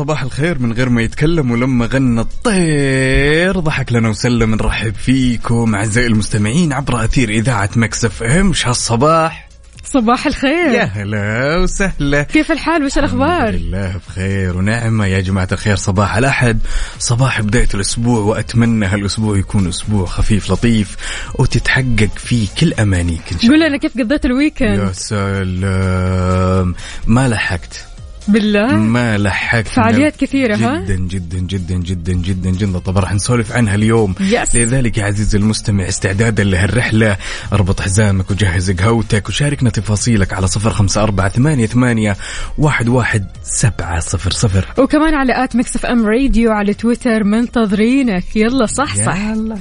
صباح الخير من غير ما يتكلم ولما غنى الطير ضحك لنا وسلم. نرحب فيكم أعزائي المستمعين عبر أثير إذاعة Mix FM. هالصباح؟ صباح الخير. يا هلا وسهلا. كيف الحال؟ وش الحمد الاخبار لله بخير ونعمة. يا جماعة الخير صباح الأحد. صباح بداية الأسبوع وأتمنى هالأسبوع يكون أسبوع خفيف لطيف وتتحقق فيه كل أمانيك إن شاء قول الله. لنا كيف قضيتي ال weekend سلام. ما لحقت. بالله ما لحقت فعاليات كثيرة، ها؟ جدا جدا جدا جدا جدا جدا. طبعا راح نسولف عنها اليوم. yes. لذلك يا عزيزي المستمع استعدادا لهالرحلة. اربط حزامك وجهز قهوتك وشاركنا تفاصيلك على صفر خمسة أربعة ثمانية, ثمانية واحد, واحد سبعة صفر صفر. وكمان على at Mix FM Radio على تويتر منتظرينك. يلا صحصح. يلا.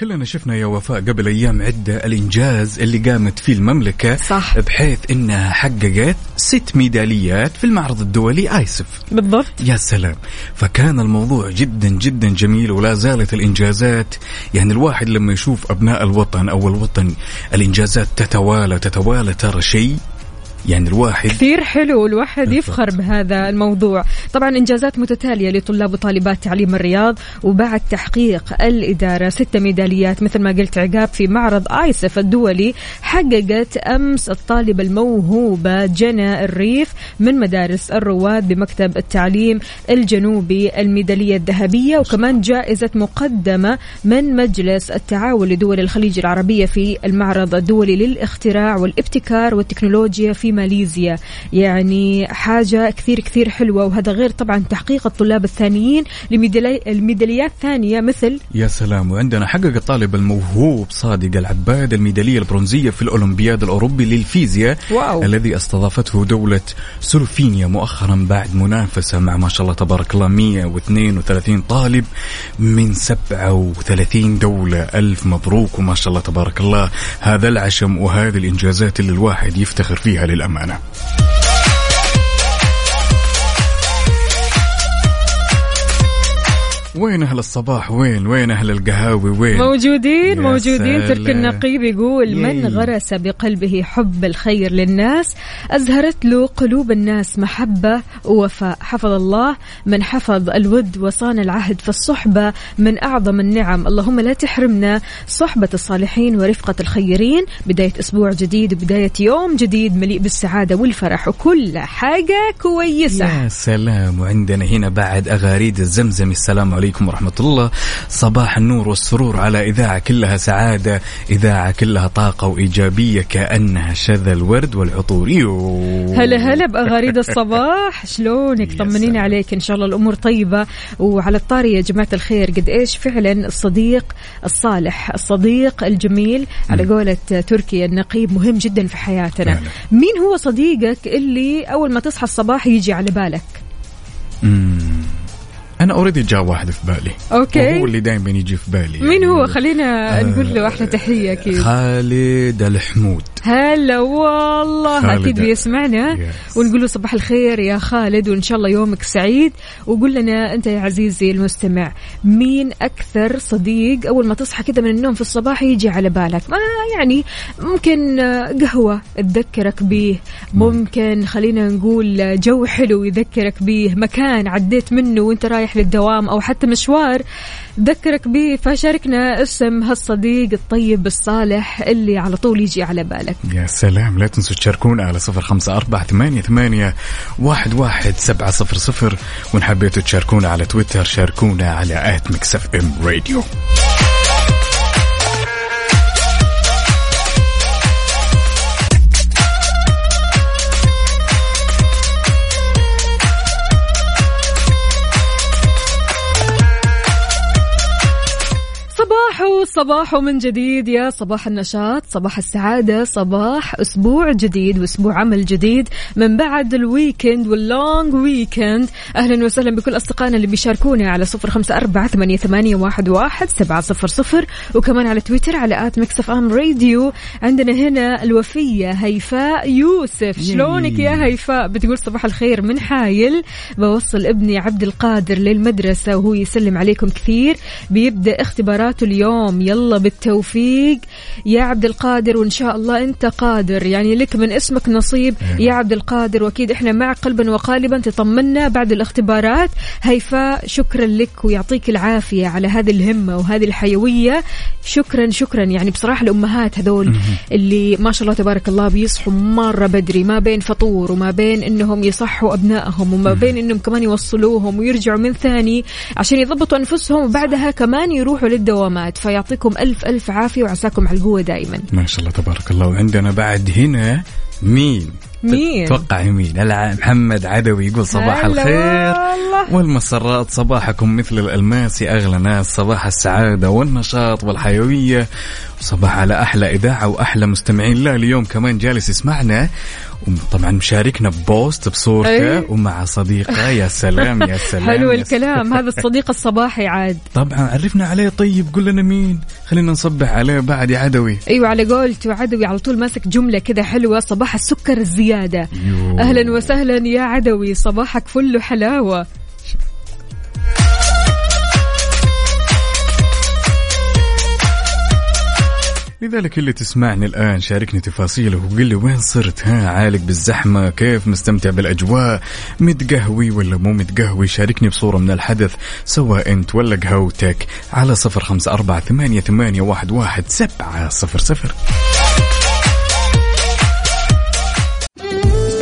كلنا شفنا يا وفاء قبل أيام عدة الإنجاز اللي قامت فيه المملكة صح. بحيث إنها حققت ست ميداليات في المعرض الدولي آيسف. بالضبط. يا سلام. فكان الموضوع جدا جدا جميل ولا زالت الإنجازات. يعني الواحد لما يشوف أبناء الوطن أو الوطن الإنجازات تتوالى تتوالى ترى شيء يعني الواحد كثير حلو الواحد. يفخر بهذا الموضوع طبعا إنجازات متتالية لطلاب وطالبات تعليم الرياض وبعد تحقيق الإدارة ست ميداليات مثل ما قلت عقاب في معرض آيسف الدولي حققت أمس الطالبة الموهوبة جنى الريف من مدارس الرواد بمكتب التعليم الجنوبي الميدالية الذهبية وكمان جائزة مقدمة من مجلس التعاون لدول الخليج العربية في المعرض الدولي للاختراع والابتكار والتكنولوجيا في ماليزيا. يعني حاجة كثير كثير حلوة وهذا غير طبعا تحقيق الطلاب الثانيين لميدالي- الميداليات ثانية مثل يا سلام. وعندنا حقق الطالب الموهوب صادق العباد الميدالية البرونزية في الأولمبياد الأوروبي للفيزياء واو. الذي استضافته دولة سلوفينيا مؤخرا بعد منافسة مع ما شاء الله تبارك الله 132 طالب من 37 دولة. ألف مبروك وما شاء الله تبارك الله. هذا العشم وهذه الإنجازات اللي الواحد يفتخر فيها للأمانة وين أهل الصباح؟ وين؟ وين أهل القهاوي؟ وين؟ موجودين موجودين ترك. النقيب يقول من ياي. غرس بقلبه حب الخير للناس؟ أزهرت له قلوب الناس محبة ووفاء. حفظ الله. من حفظ الود وصان العهد في الصحبة من أعظم النعم. اللهم لا تحرمنا صحبة الصالحين ورفقة الخيرين. بداية أسبوع جديد وبداية يوم جديد مليء بالسعادة والفرح. وكل حاجة كويسة. يا سلام. وعندنا هنا بعد أغاريد الزمزم. السلام عليكم. ورحمة الله صباح النور والسرور على إذاعة كلها سعادة إذاعة كلها طاقة وإيجابية كأنها شذا الورد والعطور. هلا هلا بأغاريد الصباح شلونك طمنينا. عليك إن شاء الله الأمور طيبة وعلى الطاري يا جماعة الخير قد إيش فعلا الصديق الصالح الصديق الجميل على قولة تركي النقيب مهم جدا في حياتنا فعلا. مين هو صديقك اللي أول ما تصحى الصباح يجي على بالك مم. أنا أنا already جاء واحد في بالي. okay. هو اللي دائما يجي في بالي مين يعني. هو؟ خلينا آه، نقول له أحلى تحية أكيد. خالد الحمود. هلا والله. أكيد بيسمعنا. Yes. ونقول له صباح الخير يا خالد وإن شاء الله يومك سعيد. وقول لنا أنت يا عزيزي المستمع مين أكثر صديق أول ما تصحى كذا من النوم في الصباح يجي على بالك؟ ما يعني ممكن آه، قهوة تذكرك به ممكن خلينا نقول آه، جو حلو يذكرك به مكان عديت منه وأنت رايح للدوام أو حتى مشوار. ذكرك به فشاركنا اسم هالصديق الطيب الصالح اللي على طول يجي على بالك. يا سلام لا تنسوا تشاركونا على صفر خمسة أربعة ثمانية, ثمانية واحد, واحد سبعة صفر صفر. وإن حبيتوا تشاركونا على تويتر شاركونا على at Mix FM Radio. صباح صباح من جديد يا صباح النشاط صباح السعادة صباح أسبوع جديد وأسبوع عمل جديد من بعد ال weekend وال long weekend أهلا وسهلا بكل أصدقائنا اللي بيشاركونا على صفر خمسة أربعة ثمانية, ثمانية واحد, واحد سبعة صفر صفر. وكمان على تويتر على at Mix FM Radio. عندنا هنا الوفية هيفاء يوسف. شلونك يا هيفاء؟ بتقول صباح الخير من حايل. بوصل ابني عبد القادر للمدرسة وهو يسلم عليكم كثير. بيبدأ اختباراته اليوم. يلا بالتوفيق. يا عبد القادر وإن شاء الله أنت قادر. يعني لك من اسمك نصيب. يا عبد القادر وأكيد إحنا معك قلبا وقالبا تطمنا بعد الاختبارات. هيفاء شكرا لك ويعطيك العافية على هذه الهمة وهذه الحيوية. شكرا شكرا. يعني بصراحة الأمهات هذول اللي ما شاء الله تبارك الله بيصحوا مرة بدري ما بين فطور وما بين إنهم يصحوا أبنائهم وما بين إنهم كمان يوصلوهم ويرجعوا من ثاني عشان يضبطوا أنفسهم وبعدها كمان يروحوا للدوامات. فيعطيكم ألف ألف عافية وعساكم على القوة دائما ما شاء الله تبارك الله. وعندنا بعد هنا مين؟ مين؟ توقع مين؟ محمد عدوي يقول صباح الخير. والله. والمسرات صباحكم مثل الألماس يا أغلى ناس. صباح السعادة والنشاط والحيوية. صباح على أحلى إذاعة وأحلى مستمعين. لا اليوم كمان جالس يسمعنا وطبعا مشاركنا ببوست بصورته أي. ومع صديقة. يا سلام يا سلام حلو الكلام. هذا الصديق الصباحي عاد. طبعا عرفنا عليه طيب قول لنا مين. خلينا نصبح عليه بعد يا عدوي. إيوه على قولته عدوي على طول ماسك جملة كذا حلوة. صباح السكر الزيادة. يو. أهلا وسهلا يا عدوي. صباحك فل حلاوه لذلك اللي تسمعني الآن شاركني تفاصيله وقل لي وين صرت ها؟ عالق بالزحمة كيف مستمتع بالأجواء؟ متقهوي ولا مو متقهوي؟ شاركني بصورة من الحدث سواء أنت ولا قهوتك على صفر خمسة أربعة ثمانية, ثمانية واحد, واحد سبعة صفر صفر.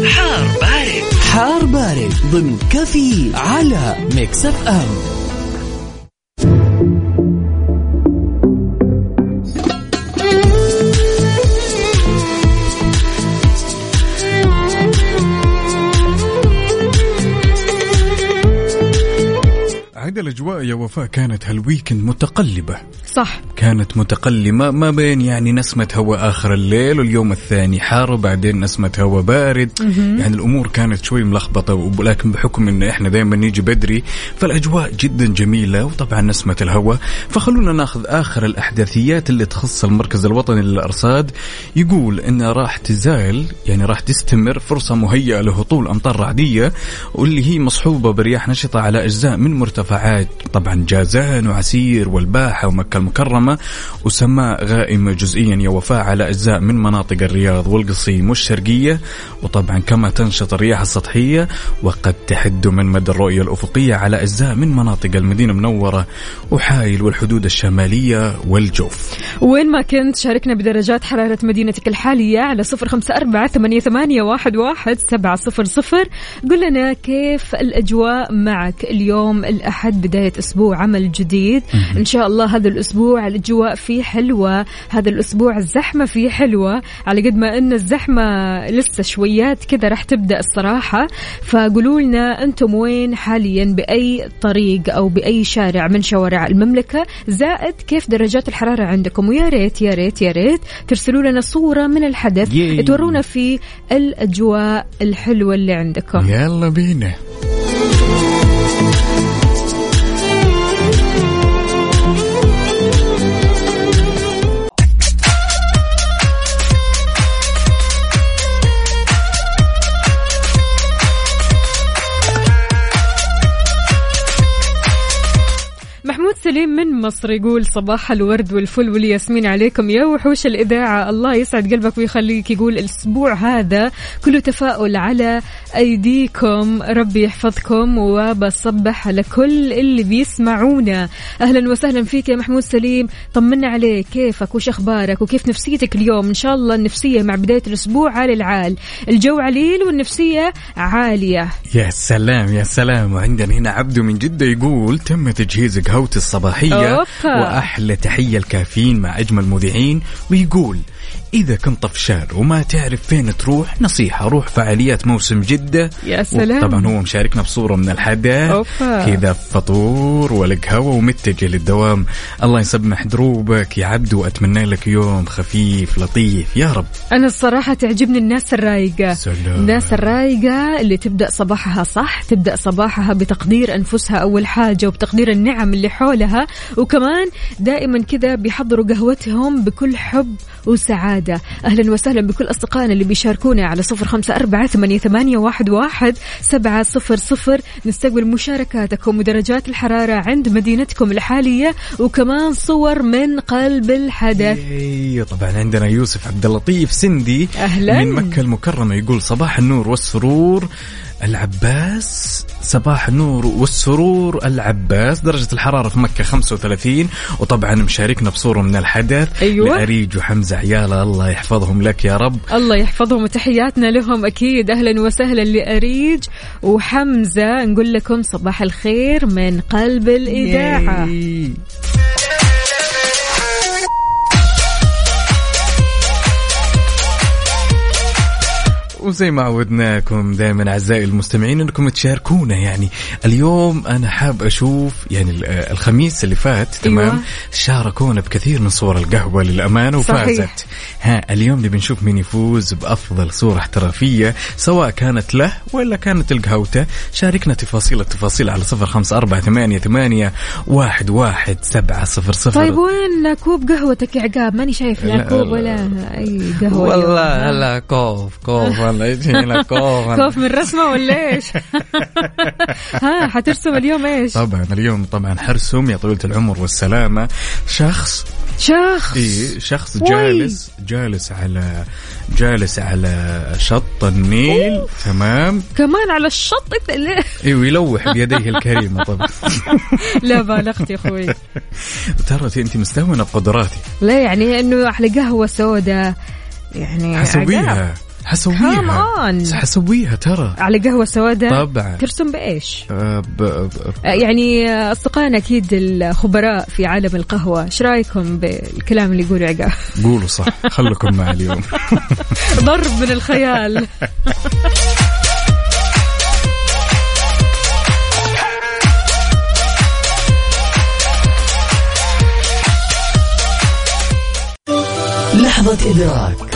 حار بارد. حار بارد ضمن كافيين على Mix FM. عاد الأجواء يا وفاء كانت هالويكند متقلبة. صح. كانت متقلمة ما بين يعني نسمة هواء آخر الليل واليوم الثاني حار وبعدين نسمة هواء بارد. يعني الأمور كانت شوي ملخبطة ولكن بحكم أن إحنا دائما نيجي بدري فالأجواء جدا جميلة وطبعا نسمة الهواء فخلونا ناخذ آخر الأحداثيات اللي تخص المركز الوطني للأرصاد. يقول أن راح تزال يعني راح تستمر فرصة مهيئة لهطول أمطار رعدية واللي هي مصحوبة برياح نشطة على أجزاء من مرتفعات طبعا جازان وعسير والباحة ومكة المكرمة وسماء غائمة جزئيا يا وفاء على أجزاء من مناطق الرياض والقصيم والشرقية وطبعا كما تنشط الرياح السطحية وقد تحد من مدى الرؤية الأفقية على أجزاء من مناطق المدينة المنورة وحايل والحدود الشمالية والجوف. وين ما كنت شاركنا بدرجات حرارة مدينتك الحالية على صفر خمسة أربعة ثمانية, واحد سبعة صفر صفر. قل لنا كيف الأجواء معك اليوم الأحد؟ بداية أسبوع عمل جديد. إن شاء الله هذا الأسبوع الأجواء فيه حلوة هذا الأسبوع الزحمة فيه حلوة. على قد ما أن الزحمة لسه شويات كذا راح تبدأ الصراحة. فقولوا لنا أنتم وين حاليا؟ بأي طريق أو بأي شارع من شوارع المملكة؟ زائد كيف درجات الحرارة عندكم؟ ويا ريت يا ريت يا ريت ترسلوا لنا صورة من الحدث ياي. تورونا في الأجواء الحلوة اللي عندكم. يلا بينا. النصر يقول صباح الورد والفل والياسمين عليكم. يا وحوش الإذاعة الله يسعد قلبك ويخليك. يقول الأسبوع هذا كله تفاؤل على أيديكم. ربي يحفظكم وبصبح على كل اللي بيسمعونا. أهلا وسهلا فيك يا محمود سليم. طمنا عليك. كيفك؟ وش أخبارك؟ وكيف نفسيتك اليوم؟ إن شاء الله النفسية مع بداية الأسبوع عالي العال. الجو عليل والنفسية عالية. يا سلام يا سلام. وعندنا هنا عبده من جدة يقول تم تجهيز قهوتي الصباحية. وأحلى تحية الكافيين مع أجمل مذيعين ويقول إذا كنت طفشان وما تعرف فين تروح نصيحة روح فعاليات موسم جدة. يا سلام. طبعا هو مشاركنا بصورة من الحدث أوبا. كذا فطور والقهوة ومتجه للدوام. الله يسمح دروبك يا عبدو وأتمنى لك يوم خفيف لطيف. يا رب. أنا الصراحة تعجبني الناس الرايقة. سلام. الناس الرايقة اللي تبدأ صباحها صح تبدأ صباحها بتقدير أنفسها أول حاجة وبتقدير النعم اللي حولها. وكمان دائما كذا بيحضروا قهوتهم بكل حب وسعادة. أهلا وسهلا بكل أصدقائنا اللي بيشاركونا على صفر خمسة أربعة ثمانية, ثمانية واحد, واحد سبعة صفر صفر. نستقبل مشاركاتكم ودرجات الحرارة عند مدينتكم الحالية وكمان صور من قلب الحدث. اي طبعا عندنا يوسف عبد اللطيف سندي أهلاً. من مكة المكرمة يقول صباح النور والسرور. العباس صباح النور والسرور العباس درجة الحرارة في مكة 35 وطبعا مشاركنا بصورة من الحدث أيوة. لأريج وحمزة عيالة الله يحفظهم لك يا رب الله يحفظهم وتحياتنا لهم أكيد أهلا وسهلا لأريج وحمزة نقول لكم صباح الخير من قلب الإذاعة ياي. وزي ما عودناكم دائما أعزائي المستمعين إنكم تشاركونا يعني اليوم أنا حاب أشوف يعني ال- الخميس اللي فات تمام أيوة. شاركونا بكثير من صور القهوة للامانه صحيح. وفازت ها اليوم نبي نشوف مين يفوز بأفضل صورة احترافية سواء كانت له ولا كانت القهوتة شاركنا تفاصيل التفاصيل على صفر خمسة أربعة ثمانية, ثمانية واحد, واحد سبعة صفر صفر طيب وين كوب قهوتك يا عقاب ماني شايف لا لا، كوب لا. ولا أي قهوة والله اليوم. هلا كوف كوف والله يجينا كوف خوف من رسمه ولا إيش ها حترسم اليوم إيش طبعا اليوم طبعا حرسم يا طويلة العمر والسلامة. شخص شخص. إي شخص وي. جالس جالس على جالس على شط النيل تمام. كمان على الشط انت ليه؟ أيوه يلوح بيديه الكريمة طبعا. لا بالغت يا أخوي. ترى أنت مستهونة بقدراتي لا يعني إنه على قهوة سوداء يعني. حسويها. حسويها. حسويها ترى. على قهوة سوداء. طبعا. ترسم بإيش؟ آه، ب- ب- آه، يعني أصدقائنا أكيد الخبراء في عالم القهوة، إيش رأيكم بالكلام اللي يقوله عقاب؟ قولوا صح خلكم معي اليوم. ضرب من الخيال. لحظة إدراك.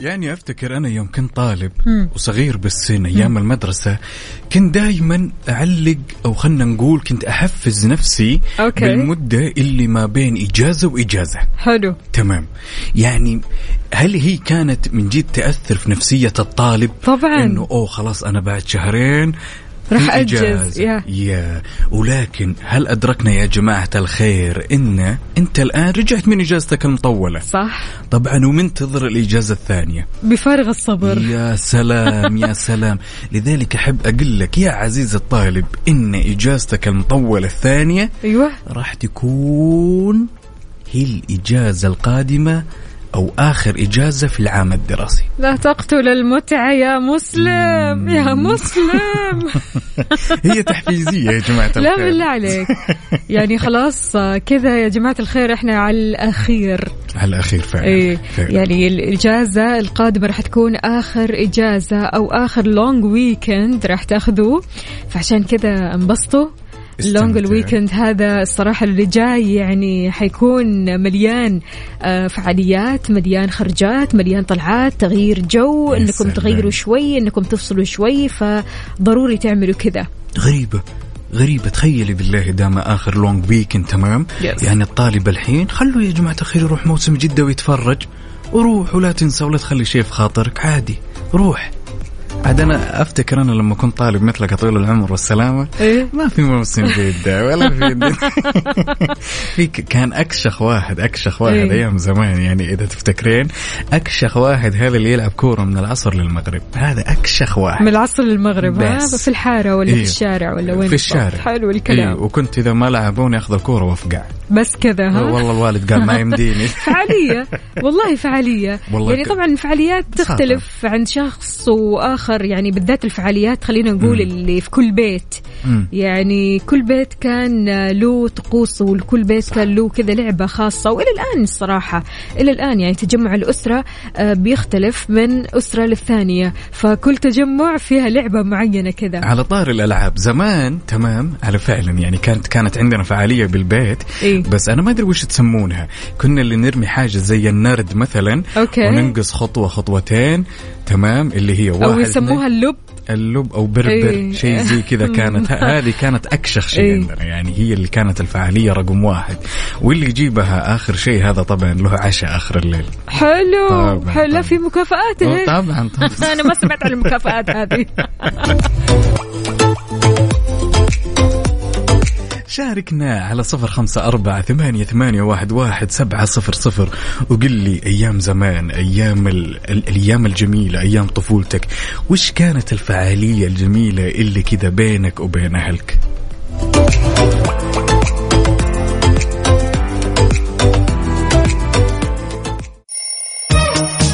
يعني أفتكر أنا يوم كنت طالب وصغير بالسن أيام المدرسة كنت دائما أعلق أو خلنا نقول كنت أحفز نفسي okay. بالمدة اللي ما بين إجازة وإجازة. حلو. تمام. يعني هل هي كانت من جد تأثر في نفسية الطالب؟ طبعاً. إنه أوه خلاص أنا بعد شهرين راح أجز،. يا. يا. ولكن هل أدركنا يا جماعة الخير إن أنت الآن رجعت من إجازتك المطولة؟ صح. طبعا ومنتظر الإجازة الثانية. بفارغ الصبر. يا سلام يا سلام. لذلك أحب أقول لك يا عزيز الطالب إن إجازتك المطولة الثانية أيوه. راح تكون هي الإجازة القادمة أو آخر إجازة في العام الدراسي. لا تقتل المتعة يا مسلم يا مسلم. هي تحفيزية يا جماعة لا الخير. بالله عليك. يعني خلاص كذا يا جماعة الخير إحنا على الأخير. على الأخير فعلا. إيه فعلا. يعني الإجازة القادمة راح تكون آخر إجازة أو آخر لونج ويكند راح تاخذوه. فعشان كذا انبسطوا. ال long استمتع. ال weekend هذا الصراحة اللي جاي يعني حيكون مليان آه، فعاليات مليان خرجات مليان طلعات تغيير جو إنكم سلام. تغيروا شوي إنكم تفصلوا شوي فضروري تعملوا كذا غريبة غريبة تخيلي بالله دام آخر long weekend تمام Yes. يعني الطالب الحين خلوا يا جماعة الخير يروح موسم جدة ويتفرج وروح ولا تنسى ولا تخلي شيء في خاطرك عادي روح عاد أنا أفتكر أنا لما كنت طالب مثلك طويل العمر والسلامة إيه؟ ما في موسم جده ولا في في كان أكشخ واحد أكشخ واحد إيه. أيام زمان يعني إذا تفتكرين أكشخ واحد هذا اللي يلعب كورة من العصر للمغرب. هذا أكشخ واحد. من العصر للمغرب ها؟ بس. في الحارة ولا إيه. في الشارع ولا وين؟ في؟ الشارع. حلو الكلام. إيه. وكنت إذا ما لعبوني اخذ الكوره وأفقع. بس كذا ها؟ والله الوالد قال ما يمديني. فعالية. والله فعالية. والله يعني طبعا الفعاليات تختلف عند شخص وآخر يعني بالذات الفعاليات خلينا نقول اللي في كل بيت مم. يعني كل بيت كان له طقوس وكل بيت كان له كذا لعبة خاصة وإلى الآن الصراحة إلى الآن يعني تجمع الأسرة آه، بيختلف من أسرة للثانية فكل تجمع فيها لعبة معينة كذا على طار الألعاب زمان تمام على فعلا يعني كانت كانت عندنا فعالية بالبيت إيه. بس أنا ما أدري وش تسمونها كنا اللي نرمي حاجة زي النرد مثلا أوكي. وننقص خطوة خطوتين تمام اللي هي واحد يسموها اللب اللب أو بربر إيه. شيء زي كذا كانت هذه كانت أكشخ شيء إيه. عندنا يعني هي اللي كانت الفعاليه رقم واحد واللي يجيبها آخر شيء هذا طبعا له عشاء آخر الليل حلو طبعاً، حلو طبعاً. في مكافآت هيك. طبعا طبعا أنا ما سمعت عن المكافآت هذه شاركنا على صفر خمسة أربعة ثمانية, ثمانية واحد, واحد سبعة صفر صفر. وقل لي أيام زمان أيام ال... ال... الأيام الجميلة أيام طفولتك. وش كانت الفعالية الجميلة اللي كذا بينك وبين أهلك؟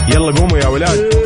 يلا قوموا يا ولاد.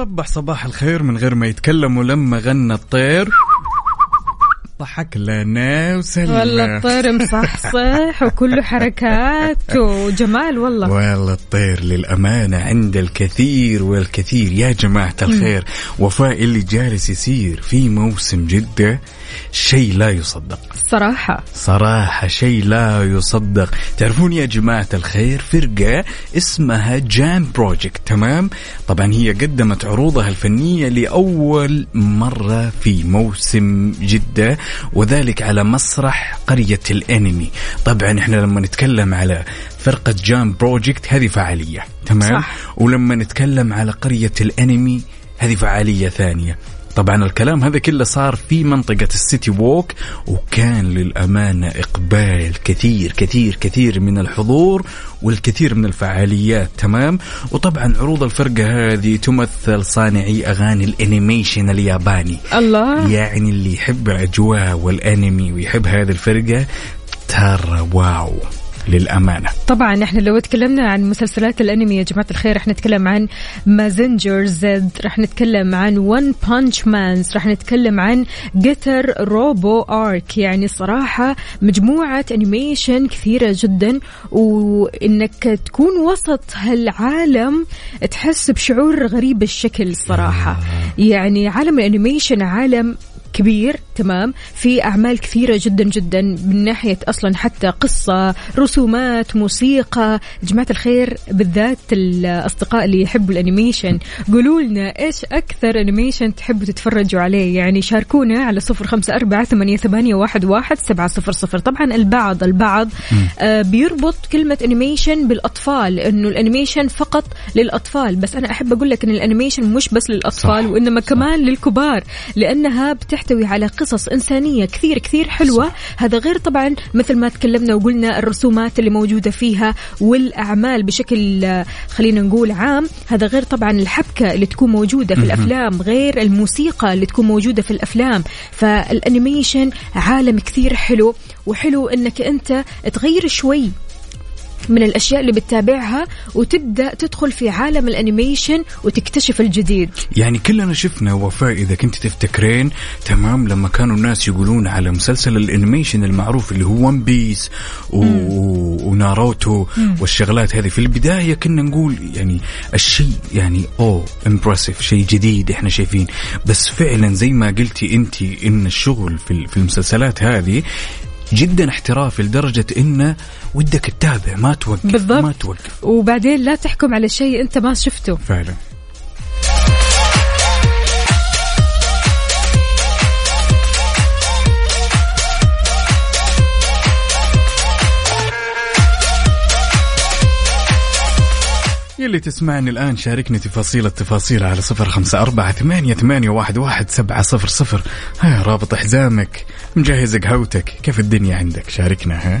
وصبح صباح الخير من غير ما يتكلم ولما غنى الطير. ضحك لنا وسلم. والله الطير مصحصح وكله حركات وجمال والله. والله الطير للأمانة عند الكثير والكثير. يا جماعة الخير وفاء اللي جالس يصير في موسم جدة. شيء لا يصدق. الصراحة صراحة شيء لا يصدق. تعرفون يا جماعة الخير فرقة اسمها JAM Project تمام؟ طبعا هي قدمت عروضها الفنية لأول مرة في موسم جدة وذلك على مسرح قرية الأنمي. طبعا إحنا لما نتكلم على فرقة JAM Project هذه فعالية تمام؟ صح. ولما نتكلم على قرية الأنمي هذه فعالية ثانية. طبعا الكلام هذا كله صار في منطقة ال City Walk وكان للأمانة إقبال كثير كثير كثير من الحضور والكثير من الفعاليات تمام؟ وطبعا عروض الفرقة هذه تمثل صانعي أغاني ال animation الياباني. الله. يعني اللي يحب الأجواء والأنمي ويحب هذه الفرقة ترى wow. للأمانة. طبعا إحنا لو تكلمنا عن مسلسلات الأنمي يا جماعة الخير رح نتكلم عن Mazinger Z رح نتكلم عن One Punch Man رح نتكلم عن Getter Robo Arc يعني صراحة مجموعة animation كثيرة جدا وإنك تكون وسط هالعالم تحس بشعور غريب الشكل صراحة. يعني عالم ال animation عالم كبير تمام؟ في أعمال كثيرة جدا جدا من ناحية أصلا حتى قصة رسومات موسيقى. جماعة الخير بالذات الأصدقاء اللي يحبوا ال animation قولوا لنا إيش أكثر animation تحبوا تتفرجوا عليه؟ يعني شاركونا على صفر أربعة ثمانية, ثمانية واحد, واحد سبعة صفر صفر. طبعا البعض البعض آه بيربط كلمة animation بالأطفال إنه ال animation فقط للأطفال. بس أنا أحب أقول لك إن ال animation مش بس للأطفال صح. وإنما كمان للكبار لأنها بتحكي تحتوي على قصص إنسانية كثير كثير حلوة. صح. هذا غير طبعا مثل ما تكلمنا وقلنا الرسومات اللي موجودة فيها والأعمال بشكل آه، خلينا نقول عام. هذا غير طبعا الحبكة اللي تكون موجودة في الأفلام غير الموسيقى اللي تكون موجودة في الأفلام. فال animation عالم كثير حلو وحلو إنك أنت تغير شوي. من الأشياء اللي بتتابعها وتبدأ تدخل في عالم ال animation وتكتشف الجديد. يعني كلنا شفنا وفاء إذا كنت تفتكرين تمام لما كانوا الناس يقولون على مسلسل ال animation المعروف اللي هو One Piece و... وناروتو والشغلات هذه. في البداية كنا نقول يعني الشيء يعني أوه impressive شيء جديد إحنا شايفين. بس فعلا زي ما قلتي انت إن الشغل في ال- في المسلسلات هذه جدا احترافي لدرجة انه ودك تتابع ما توقف بالضبط. ما توقف. وبعدين لا تحكم على شيء أنت ما شفته. فعلا. يلي تسمعني الآن شاركني تفاصيل التفاصيل على صفر خمسة أربعة ثمانية, ثمانية واحد, واحد سبعة صفر صفر. ها رابط حزامك مجهز قهوتك كيف الدنيا عندك؟ شاركنا ها؟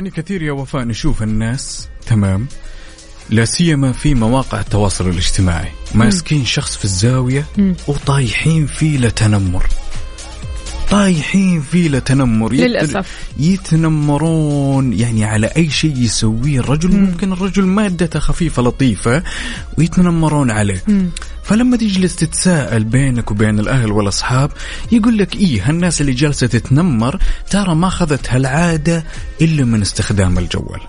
يعني كثير يا وفاء نشوف الناس تمام؟ لا سيما في مواقع التواصل الاجتماعي. ماسكين شخص في الزاوية وطايحين فيه لتنمر. طايحين فيه لتنمر للأسف. يتنمرون. يعني على أي شيء يسويه الرجل ممكن الرجل مادته خفيفة لطيفة ويتنمرون عليه. فلما تجلس تتساءل بينك وبين الأهل والأصحاب يقول لك إيه هالناس اللي جالسة تتنمر ترى ما أخذت هالعادة إلا من استخدام الجوال.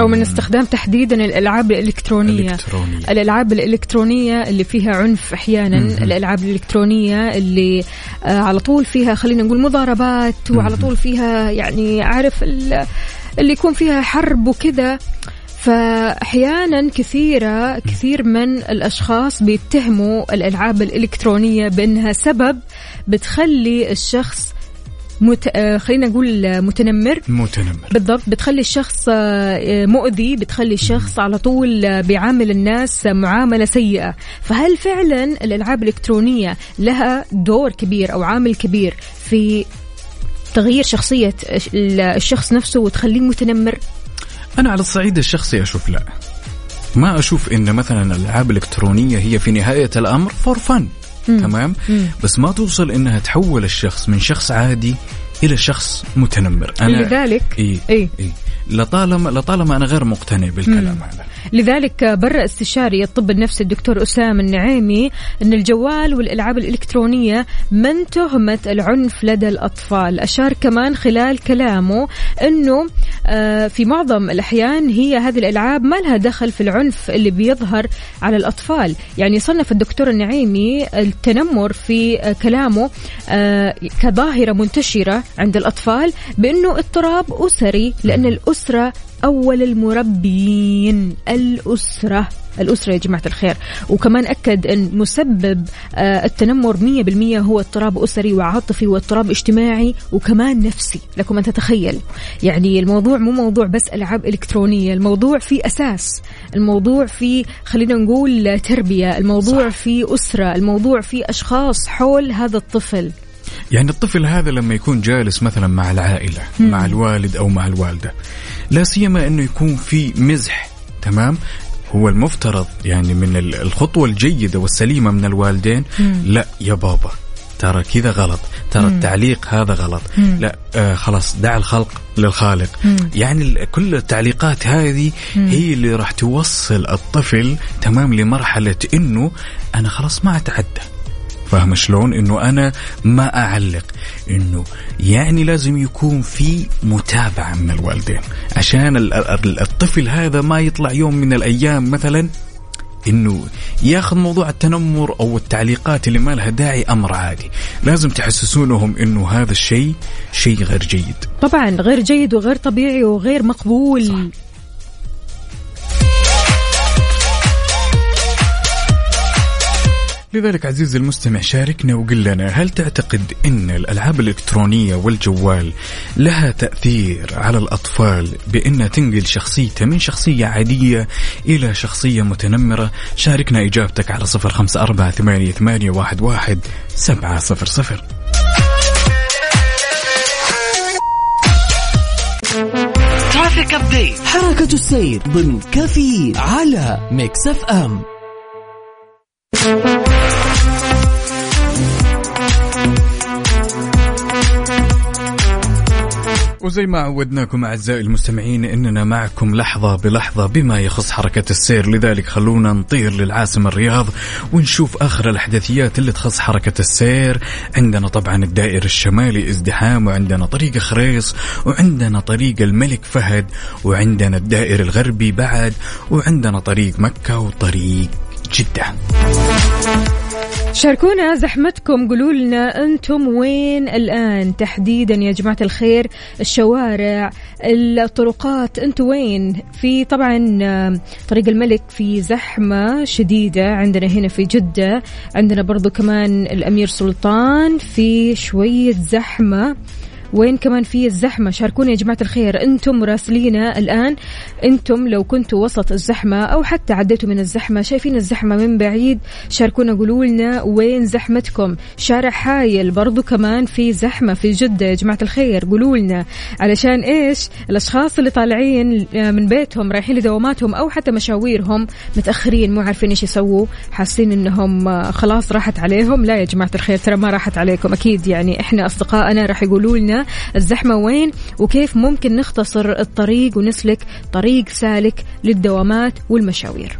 أو من استخدام تحديدا الألعاب الإلكترونية. الإلكترونية. الألعاب الإلكترونية اللي فيها عنف أحيانا. الألعاب الإلكترونية اللي آه على طول فيها خلينا نقول مضاربات وعلى طول فيها يعني عارف ال- اللي يكون فيها حرب وكذا. فاحيانا كثيرة كثير من الأشخاص بيتهموا الألعاب الإلكترونية بأنها سبب بتخلي الشخص مت... آه، خلينا نقول آه، متنمر. متنمر. بالضبط. بتخلي الشخص آه، مؤذي بتخلي الشخص على طول بيعامل الناس معاملة سيئة. فهل فعلا الألعاب الإلكترونية لها دور كبير أو عامل كبير في تغيير شخصية الشخص نفسه وتخليه متنمر؟ أنا على الصعيد الشخصي أشوف لا. ما أشوف إن مثلا الألعاب الإلكترونية هي في نهاية الأمر فور فن تمام؟ بس ما توصل إنها تحول الشخص من شخص عادي إلى شخص متنمر. أنا لذلك إيه إيه. إيه. لطالما لطالما أنا غير مقتنع بالكلام هذا. لذلك برأ استشاري الطب النفسي الدكتور أسامة النعيمي أن الجوال والألعاب الإلكترونية من تهمة العنف لدى الأطفال. أشار كمان خلال كلامه أنه آه، في معظم الأحيان هي هذه الألعاب ما لها دخل في العنف اللي بيظهر على الأطفال. يعني صنف الدكتور النعيمي التنمر في آه، كلامه آه، كظاهرة منتشرة عند الأطفال بأنه اضطراب أسري لأن الأسرة أول المربيين الأسرة الأسرة يا جماعة الخير. وكمان أكد أن مسبب آه، التنمر 100% هو اضطراب أسري وعاطفي واضطراب اجتماعي وكمان نفسي لكم أن تتخيل. يعني الموضوع مو موضوع بس ألعاب إلكترونية الموضوع في أساس. الموضوع في خلينا نقول تربية. الموضوع صح. في أسرة. الموضوع في أشخاص حول هذا الطفل. يعني الطفل هذا لما يكون جالس مثلا مع العائلة مع الوالد أو مع الوالدة لا سيما أنه يكون في مزح تمام؟ هو المفترض يعني من ال- الخطوة الجيدة والسليمة من الوالدين لا يا بابا ترى كذا غلط ترى التعليق هذا غلط لا آه خلاص دع الخلق للخالق. يعني ال- كل التعليقات هذه هي اللي راح توصل الطفل تمام لمرحلة إنه أنا خلاص ما أتعدى. فاهم شلون إنه أنا ما أعلق؟ إنه يعني لازم يكون في متابعة من الوالدين. عشان ال- ال- الطفل هذا ما يطلع يوم من الأيام مثلا إنه ياخذ موضوع التنمر أو التعليقات اللي ما لها داعي أمر عادي. لازم تحسسونهم إنه هذا الشيء شيء غير جيد. طبعا غير جيد وغير طبيعي وغير مقبول. صح. لذلك عزيزي المستمع شاركنا وقل لنا هل تعتقد إن الألعاب الإلكترونية والجوال لها تأثير على الأطفال بانها تنقل شخصيته من شخصية عادية إلى شخصية متنمرة؟ شاركنا إجابتك على صفر خمسة أربعة ثمانية, ثمانية واحد, واحد سبعة صفر صفر. traffic update حركة السير ضمن كافيين على Mix FM. وزي ما عودناكم أعزائي المستمعين إننا معكم لحظة بلحظة بما يخص حركة السير. لذلك خلونا نطير للعاصمة الرياض ونشوف آخر الأحداثيات اللي تخص حركة السير. عندنا طبعا الدائر الشمالي ازدحام وعندنا طريق خريص وعندنا طريق الملك فهد وعندنا الدائر الغربي بعد وعندنا طريق مكة وطريق جدة. شاركونا زحمتكم قولوا لنا أنتم وين الآن؟ تحديدا يا جماعة الخير الشوارع الطرقات أنتم وين؟ في طبعا آه، طريق الملك في زحمة شديدة عندنا هنا في جدة عندنا برضو كمان الأمير سلطان في شوية زحمة. وين كمان في الزحمة. شاركونا يا جماعة الخير. أنتم مراسلينا الآن. أنتم لو كنتوا وسط الزحمة أو حتى عديتوا من الزحمة شايفين الزحمة من بعيد شاركونا قولوا لنا وين زحمتكم. شارع حايل برضو كمان في زحمة في جدة يا جماعة الخير. قولوا لنا علشان إيش؟ الأشخاص اللي طالعين من بيتهم رايحين لدواماتهم أو حتى مشاويرهم متأخرين مو عارفين إيش يسووا. حاسين إنهم آه، خلاص راحت عليهم. لا يا جماعة الخير ترى ما راحت عليكم. أكيد يعني إحنا أصدقائنا راح يقولوا لنا الزحمة وين وكيف ممكن نختصر الطريق ونسلك طريق سالك للدوامات والمشاوير.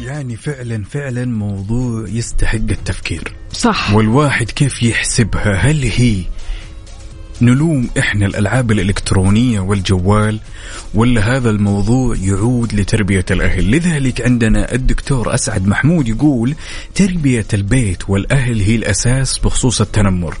يعني فعلا فعلا موضوع يستحق التفكير. صح. والواحد كيف يحسبها؟ هل هي نلوم إحنا الألعاب الإلكترونية والجوال ولا هذا الموضوع يعود لتربية الأهل. لذلك عندنا الدكتور أسعد محمود يقول تربية البيت والأهل هي الأساس بخصوص التنمر.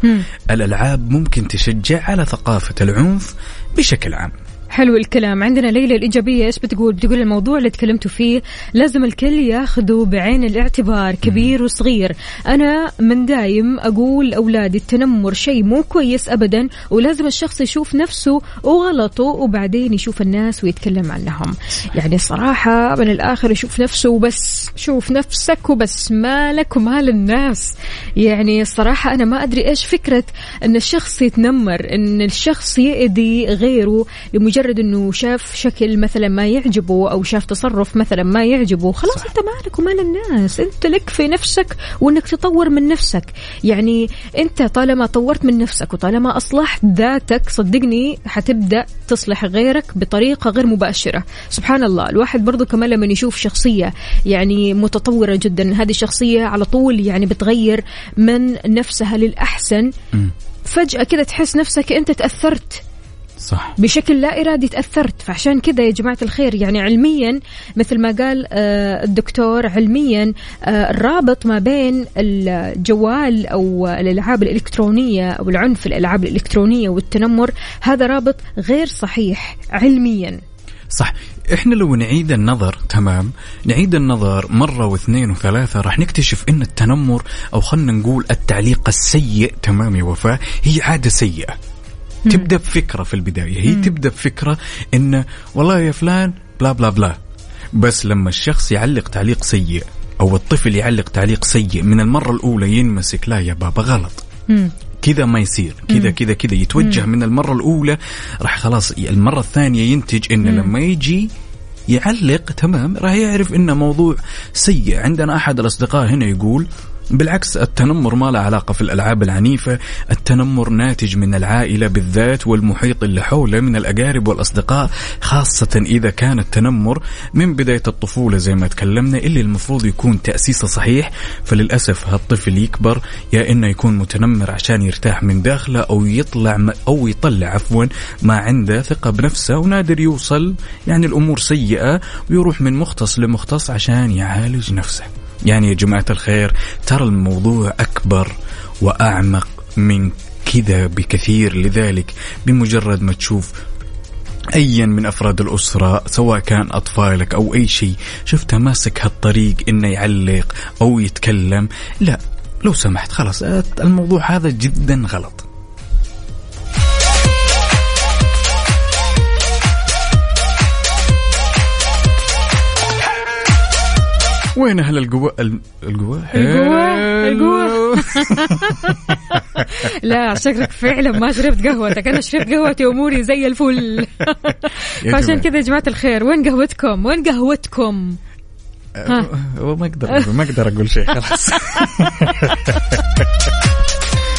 الألعاب ممكن تشجع على ثقافة العنف بشكل عام. حلو الكلام. عندنا ليلى الإيجابية إيش بتقول؟ بتقول الموضوع اللي تكلمتوا فيه لازم الكل ياخذه بعين الاعتبار كبير وصغير. أنا من دايم أقول لأولادي التنمر شيء مو كويس أبدا ولازم الشخص يشوف نفسه وغلطه وبعدين يشوف الناس ويتكلم عنهم. يعني صراحة من الآخر يشوف نفسه وبس شوف نفسك وبس مالك ومال الناس. يعني الصراحة أنا ما أدري إيش فكرة أن الشخص يتنمر أن الشخص يأذي غيره لمجرد أنه شاف شكل مثلا ما يعجبه أو شاف تصرف مثلا ما يعجبه خلاص صح. أنت مالك ومال الناس. أنت لك في نفسك وأنك تطور من نفسك. يعني أنت طالما طورت من نفسك وطالما أصلحت ذاتك صدقني حتبدأ تصلح غيرك بطريقة غير مباشرة. سبحان الله. الواحد برضو كمان لما يشوف شخصية يعني متطورة جدا هذه الشخصية على طول يعني بتغير من نفسها للأحسن. فجأة كذا تحس نفسك أنت تأثرت صح. بشكل لا إرادي تأثرت. فعشان كذا يا جماعة الخير يعني علميا مثل ما قال آه، الدكتور علميا آه، الرابط ما بين الجوال أو الألعاب الإلكترونية أو العنف في الألعاب الإلكترونية والتنمر هذا رابط غير صحيح علميا. صح. إحنا لو نعيد النظر تمام نعيد النظر مرة واثنين وثلاثة راح نكتشف إن التنمر أو خلنا نقول التعليق السيء تمام يا وفاء هي عادة سيئة. تبدأ بفكرة في البداية. هي تبدأ بفكرة إنه والله يا فلان بلا بلا بلا. بس لما الشخص يعلق تعليق سيء أو الطفل يعلق تعليق سيء من المرة الأولى ينمسك لا يا بابا غلط. كذا ما يصير. كذا كذا كذا. يتوجه من المرة الأولى راح خلاص المرة الثانية ينتج إنه لما يجي يعلق تمام راح يعرف إنه موضوع سيء. عندنا أحد الأصدقاء هنا يقول بالعكس التنمر ما له علاقة في الألعاب العنيفة. التنمر ناتج من العائلة بالذات والمحيط اللي حوله من الأقارب والأصدقاء خاصة إذا كان التنمر من بداية الطفولة زي ما تكلمنا اللي المفروض يكون تأسيسه صحيح. فللأسف هالطفل يكبر يا إنه يكون متنمر عشان يرتاح من داخله أو يطلع أو يطلع عفوا ما عنده ثقة بنفسه ونادر يوصل يعني الأمور سيئة ويروح من مختص لمختص عشان يعالج نفسه. يعني يا جماعة الخير ترى الموضوع أكبر وأعمق من كذا بكثير. لذلك بمجرد ما تشوف ايا من أفراد الأسرة سواء كان أطفالك أو أي شيء شفته ماسك هالطريق إنه يعلق أو يتكلم لا لو سمحت خلاص الموضوع هذا جدا غلط. وين أهل القوة ال- القوة القوة؟ القوة؟ لا شكلك فعلا ما شربت قهوتك أنا شربت قهوتي وأموري زي الفل فعشان جماعة. كذا يا جماعة الخير وين قهوتكم وين قهوتكم ها. أه، ما أقدر ما أقدر أقول شيء خلاص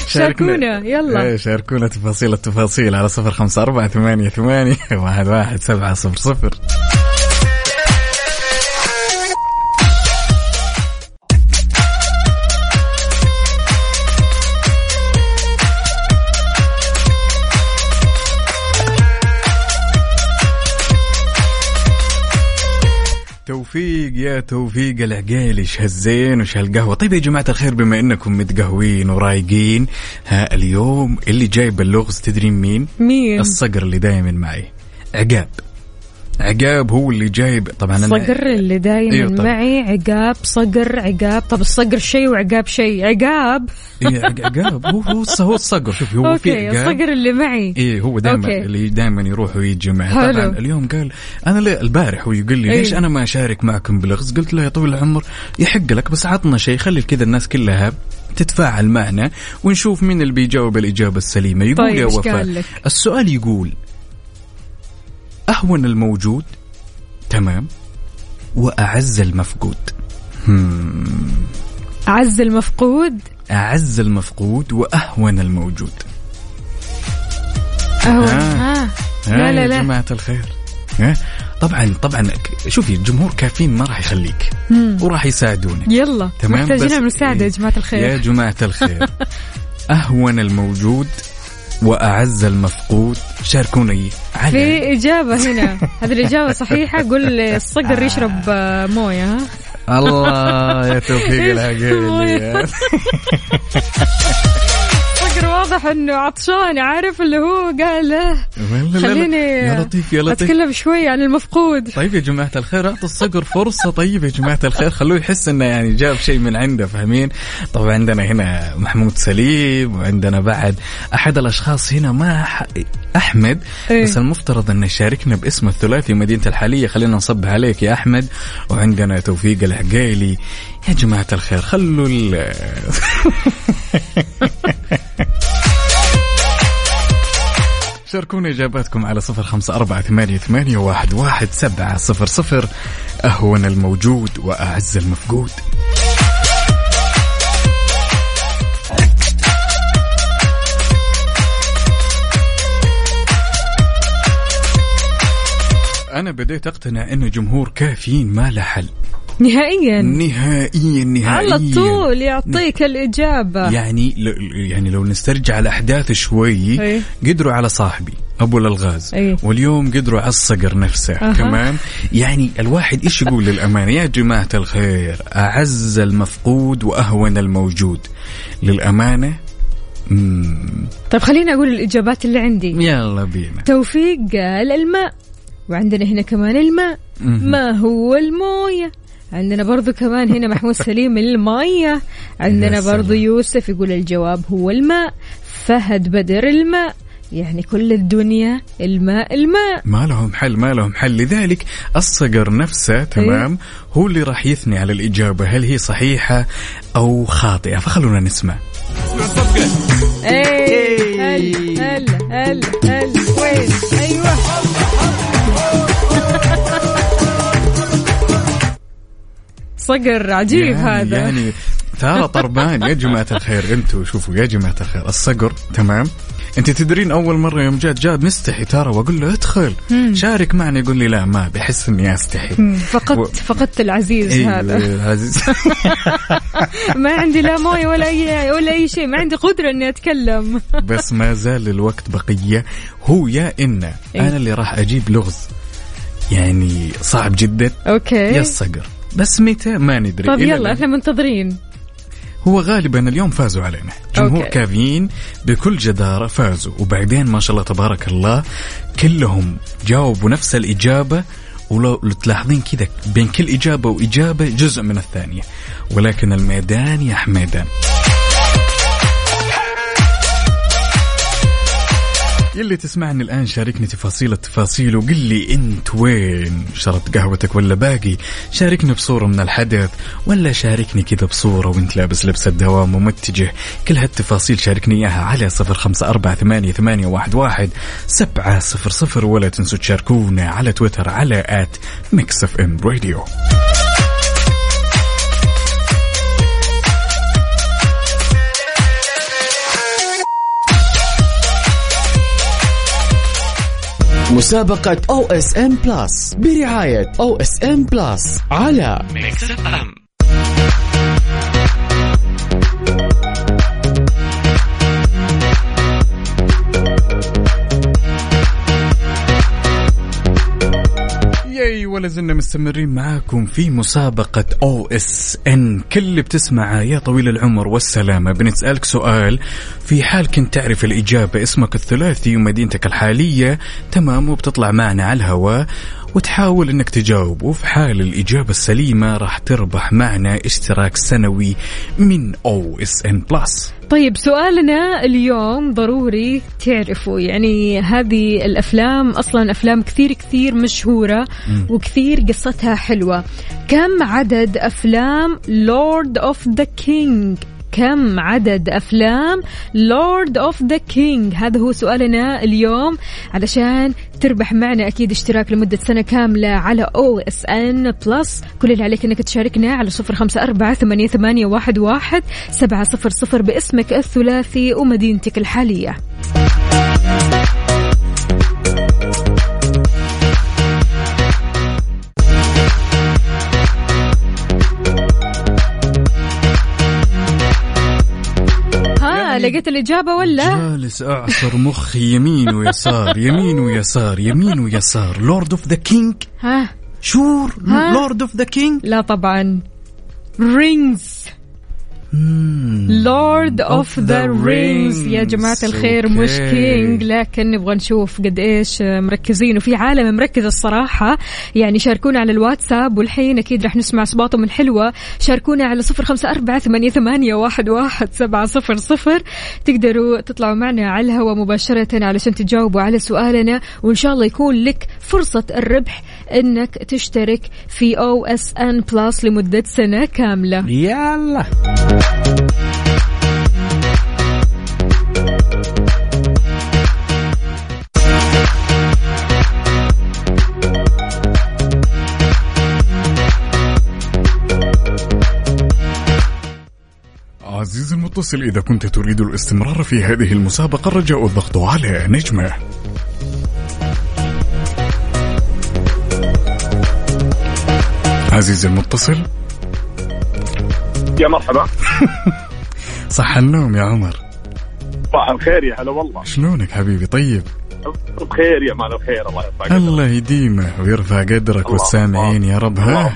شاركونا، يلا. إيه، شاركونا تفاصيل التفاصيل على صفر خمسة أربعة ثمانية ثمانية واحد واحد سبعة صفر صفر يا توفيق العقيل إيش هالزين وش هالقهوه طيب يا جماعة الخير بما إنكم متقهوين ورايقين ها اليوم اللي جايب اللغز تدرين مين؟ مين؟ الصقر اللي دايما معي. عقاب. عقاب هو اللي جايب طبعا أنا صقر اللي دايما طبعا. معي عقاب صقر عقاب طب الصقر شيء وعقاب شيء عقاب إيه عق- عقاب هو هو هو الصقر شوف هو في عقاب الصقر اللي معي إيه هو دائما. اللي دائما يروح ويجي معي. طبعا اليوم قال أنا البارح هو يقول لي إيه. ليش أنا ما أشارك معكم بلغز قلت له يا طويل العمر يحق لك بس عطنا شيء خلي كذا الناس كلها تتفاعل معنا ونشوف مين اللي بيجاوب الإجابة السليمة يقول طيب، يا وفاء؟ السؤال يقول أهون الموجود؟ تمام. وأعز المفقود. أعز المفقود؟ أعز المفقود وأهون الموجود. أهو ها. ها ها لا لا يا لا. جماعة الخير. ها طبعا طبعا شوفي الجمهور كافيين ما راح يخليك. مم. وراح يساعدونك. يلا تمام؟ محتاجين المساعدة يا جماعة يا الخير جماعة الخير. أهون الموجود وأعز المفقود شاركوني على في إجابة هنا. هذه الإجابة صحيحة. قول الصقر يشرب موية الله يا توفيق العقيلي الصقر واضح إنه عطشان عارف اللي هو قال لا،. خليني يا لطيف يا لطيف أتكلم شوي عن المفقود طيب يا جماعة الخير أعطوا الصقر فرصة طيب يا جماعة الخير خلوه يحس إنه يعني جاب شيء من عنده فاهمين؟ طبعا عندنا هنا محمود سليم وعندنا بعد أحد الأشخاص هنا ما. أحمد إيه. بس المفترض إنه يشاركنا باسم الثلاثي مدينة الحالية خلينا نصب عليك يا أحمد وعندنا توفيق العقيلي يا جماعة الخير خلوا ال... شاركونا إجاباتكم على صفر خمسة أربعة ثمانية, ثمانية واحد, واحد سبعة صفر صفر. أهون الموجود وأعز المفقود. أنا بديت أقتنع أنه جمهور كافيين ما له حل. نهائيا. نهائيا نهائيا. على طول يعطيك الإجابة. يعني ل- يعني لو نسترجع الأحداث شوي إيه. قدروا على صاحبي أبو الألغاز. واليوم قدروا على الصقر نفسه أها. تمام؟ يعني الواحد إيش يقول للأمانة؟ يا جماعة الخير أعز المفقود وأهون الموجود. للأمانة مم. طيب خليني أقول الإجابات اللي عندي. يلا بينا. توفيق قال الماء وعندنا هنا كمان الماء. ما هو الموية؟ عندنا برضو كمان هنا محمود سليم المية. عندنا. برضو يوسف يقول الجواب هو الماء. فهد بدر الماء. يعني كل الدنيا الماء الماء. ما لهم حل ما لهم حل. لذلك الصقر نفسه تمام هو اللي راح يثني على الإجابة. هل هي صحيحة أو خاطئة؟ فخلونا نسمع. إيه. هلا هلا هلا هلا. وين؟ أيوه. صقر عجيب يعني هذا. يعني ترى طربان يا جماعة الخير. أنتوا شوفوا يا جماعة الخير الصقر تمام؟ انت تدرين أول مرة يوم جات جاب مستحي ترى وأقول له ادخل. شارك معنا يقول لي لا ما بحس إني أستحي. و- فقدت فقدت العزيز أيوه هذا. عزيز ما عندي لا مويه ولا اي ولا أي شيء. ما عندي قدرة إني أتكلم. بس ما زال الوقت بقية. هو يا إن إيه. أنا اللي راح أجيب لغز. يعني صعب جدا. أوكي. يا الصقر. بس متى ما ندري. طيب يلا. إحنا منتظرين. هو غالبا اليوم فازوا علينا. جمهور أوكي. كافيين بكل جدارة فازوا. وبعدين ما شاء الله تبارك الله كلهم جاوبوا نفس الإجابة. ولو لو تلاحظين كذا بين كل إجابة وإجابة جزء من الثانية. ولكن الميدان يا حميدان يلي تسمعني الآن شاركني تفاصيل التفاصيل وقل لي أنت وين؟ شربت قهوتك ولا باقي؟ شاركني بصورة من الحدث ولا شاركني كذا بصورة وأنت لابس لبس الدوام ومتجه. كل هالتفاصيل شاركني إياها على صفر خمسة أربعة ثمانية, ثمانية واحد, واحد سبعة صفر صفر ولا تنسوا تشاركونا على تويتر على at Mix FM Radio مسابقة OSN Plus برعاية OSN Plus على yay ولا زلنا مستمرين معاكم في مسابقة OSN. كل اللي بتسمعه يا طويل العمر والسلامة. بنسألك سؤال. في حال كنت تعرف الإجابة اسمك الثلاثي ومدينتك الحالية تمام وبتطلع معنا على الهواء وتحاول إنك تجاوب. وفي حال الإجابة السليمة راح تربح معنا اشتراك سنوي من OSN Plus. طيب سؤالنا اليوم ضروري تعرفوا يعني هذه الأفلام أصلا أفلام كثير كثير مشهورة وكثير قصتها حلوة. كم عدد أفلام Lord of the Rings كم عدد أفلام Lord of the Rings هذا هو سؤالنا اليوم علشان تربح معنا أكيد اشتراك لمدة سنة كاملة على OSN Plus كل اللي عليك إنك تشاركنا على صفر أربعة ثمانية, ثمانية واحد, واحد سبعة صفر صفر باسمك الثلاثي ومدينتك الحالية. لقيت الإجابة ولا؟ جالس أعصر مخي يمين ويسار يمين ويسار يمين ويسار. Lord of the King ها؟ Sure؟ Lord of the King لا طبعا. Rings Lord of the Rings يا جماعة الخير مش okay. King لكن نبغى نشوف قد إيش مركزين. وفي عالم مركز الصراحة. يعني شاركونا على الواتساب والحين أكيد راح نسمع أصواتهم الحلوة شاركونا على صفر خمسة أربعة ثمانية, ثمانية واحد, واحد سبعة صفر صفر. تقدروا تطلعوا معنا على الهواء مباشرة علشان تجاوبوا على سؤالنا. وإن شاء الله يكون لك فرصة الربح إنك تشترك في OSN Plus لمدة سنة كاملة. يلا. عزيزي المتصل إذا كنت تريد الاستمرار في هذه المسابقة الرجاء الضغط على نجمة. عزيزي المتصل. يا مرحبا. صح النوم يا عمر. صباح الخير يا هلا والله. شلونك حبيبي؟ طيب. بخير يا مان الخير الله يرفع قدرك. الله يديمه ويرفع قدرك الله والسامعين يا رب ها.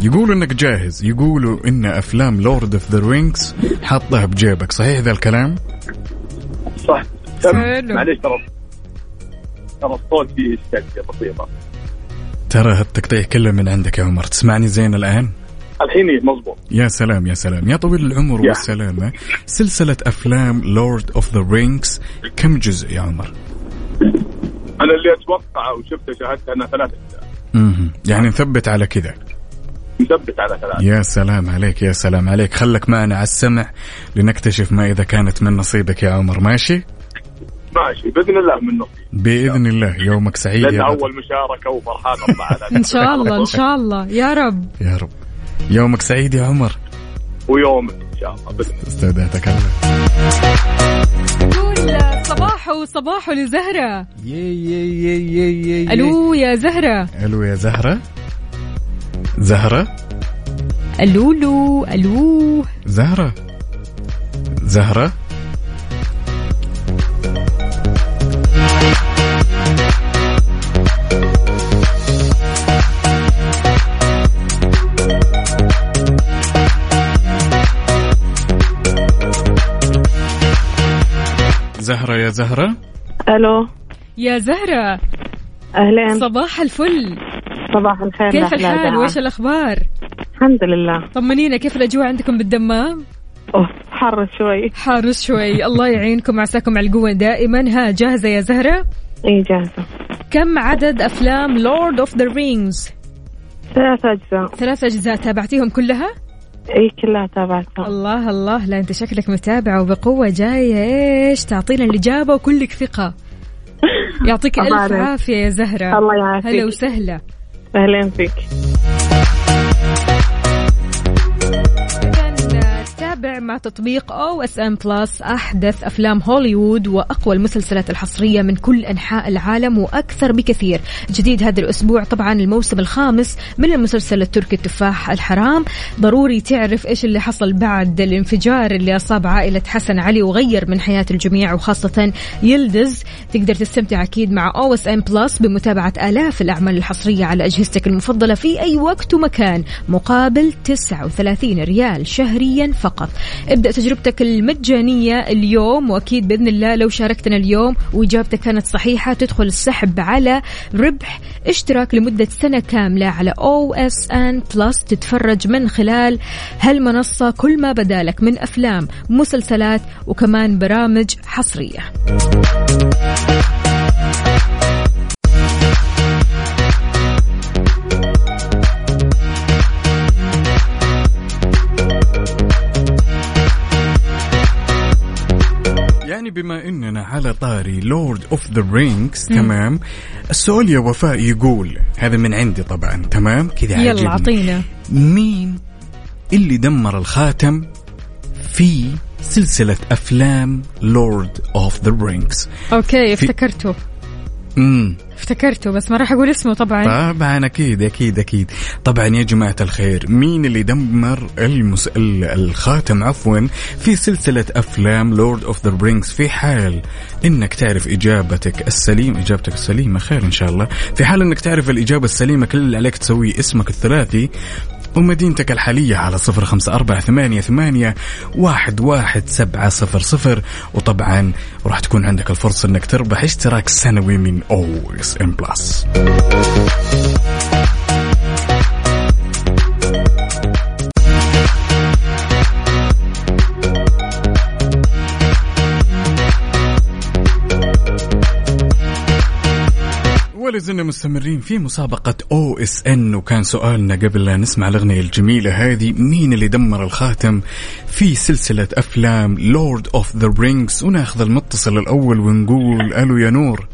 يقولوا إنك جاهز. يقولوا إن أفلام Lord of the Rings حاطها بجيبك صحيح ذا الكلام؟ صح. معليش ترى ترى الصوت فيه اشتكيه بسيطة. ترى هالتقطيع كله من عندك يا عمر. تسمعني زين الآن؟ الحين إيه، مضبوط يا سلام يا سلام. يا طويل العمر يا. والسلامة سلسلة أفلام Lord of the Rings كم جزء يا عمر؟ أنا اللي أتوقعه وشفته شاهدته انها ثلاث أجزاء. مهم. يعني نثبت على كذا. مثبت على ثلاث يا سلام عليك يا سلام عليك. خلك معنا على السمع لنكتشف ما إذا كانت من نصيبك يا عمر. ماشي؟ ماشي بإذن الله من نصيب بإذن الله يومك سعيد لأن. أول مشاركة وفرحان الله على إن شاء الله إن شاء الله. يا رب. يا رب. يومك سعيد يا عمر. ويومك إن شاء الله. استودعتك الله صباحو صباحو لزهرة. يي يي يي يي يي ألو يا زهرة. ألو يا زهرة. زهرة؟ ألولو ألو. زهرة. زهرة؟ زهرة يا زهرة. ألو. يا زهرة أهلين. صباح الفل. صباح الخير. كيف الحال؟ دعاء. وإيش الأخبار؟ الحمد لله. طمنينا كيف الأجواء عندكم بالدمام؟ أوه حر شوي. حار شوي. الله يعينكم عساكم على القوة دائما. ها جاهزة يا زهرة؟ اي جاهزة. كم عدد أفلام Lord of the Rings ثلاث أجزاء. ثلاث أجزاء تابعتيهم كلها؟ اي كلها تابعتها الله الله. لا أنت شكلك متابعة وبقوة جاية. إيش تعطينا الإجابة وكلك ثقة. يعطيك أبارك. عافية يا زهرة. الله يعافيك. هلا وسهلا. أهلين فيك. إذن تابع مع تطبيق OSN Plus أحدث أفلام هوليوود وأقوى المسلسلات الحصرية من كل أنحاء العالم وأكثر بكثير. جديد هذا الأسبوع طبعا الموسم الخامس من المسلسل التركي التفاح الحرام، ضروري تعرف إيش اللي حصل بعد الانفجار اللي أصاب عائلة حسن علي وغير من حياة الجميع وخاصة يلدز، تقدر تستمتع أكيد مع OSN Plus بمتابعة آلاف الأعمال الحصرية على أجهزتك المفضلة في أي وقت ومكان. مقابل 39 ريال شهريا فقط. ابدأ تجربتك المجانية اليوم وأكيد بإذن الله لو شاركتنا اليوم وإجابتك كانت صحيحة تدخل السحب على ربح اشتراك لمدة سنة كاملة على OSN Plus تتفرج من خلال هالمنصة كل ما بدالك من أفلام مسلسلات وكمان برامج حصرية. يعني بما إننا على طاري Lord of the Rings تمام؟ السؤال يا وفاء يقول هذا من عندي طبعا تمام؟ كذا يلا عاجبني. أعطينا. مين اللي دمر الخاتم في سلسلة أفلام Lord of the Rings Okay افتكرته. امم افتكرته بس ما راح أقول اسمه طبعا. طبعا أكيد أكيد أكيد. طبعا يا جماعة الخير مين اللي دمر المس... ال- الخاتم عفوا في سلسلة أفلام Lord of the Rings في حال إنك تعرف إجابتك السليمة إجابتك السليمة خير إن شاء الله. في حال إنك تعرف الإجابة السليمة كل اللي عليك تسويه اسمك الثلاثي ومدينتك الحالية على صفر خمسة أربعة ثمانية ثمانية واحد واحد سبعة صفر صفر. وطبعا راح تكون عندك الفرصة أنك تربح اشتراك سنوي من OSN Plus. ولا زلنا مستمرين في مسابقة OSN وكان سؤالنا قبل لا نسمع الأغنية الجميلة هذه مين اللي دمر الخاتم في سلسلة أفلام Lord of the Rings وناخذ المتصل الأول ونقول ألو يا نور.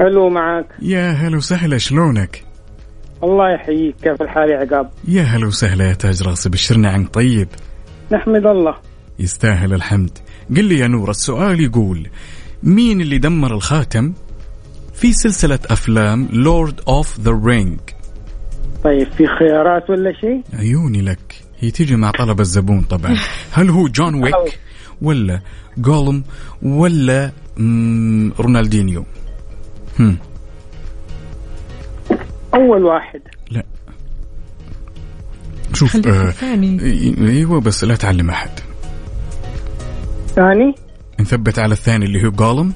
ألو معك يا هلا وسهلا شلونك؟ الله يحييك. كيف الحال يا عقاب؟ يا هلا وسهلا يا تاج راسي بشرنا عنك طيب؟ نحمد الله. يستاهل الحمد. قل لي يا نور السؤال يقول مين اللي دمر الخاتم؟ في سلسلة أفلام Lord of the Ring طيب في خيارات ولا شيء؟ عيوني لك. هي تيجي مع طلب الزبون طبعا. هل هو جون ويك ولا جولم ولا رونالدينيو؟ هم. أول واحد. لا. شوف آه أيوه بس لا تعلم أحد. ثاني؟ نثبت على الثاني اللي هو جولم.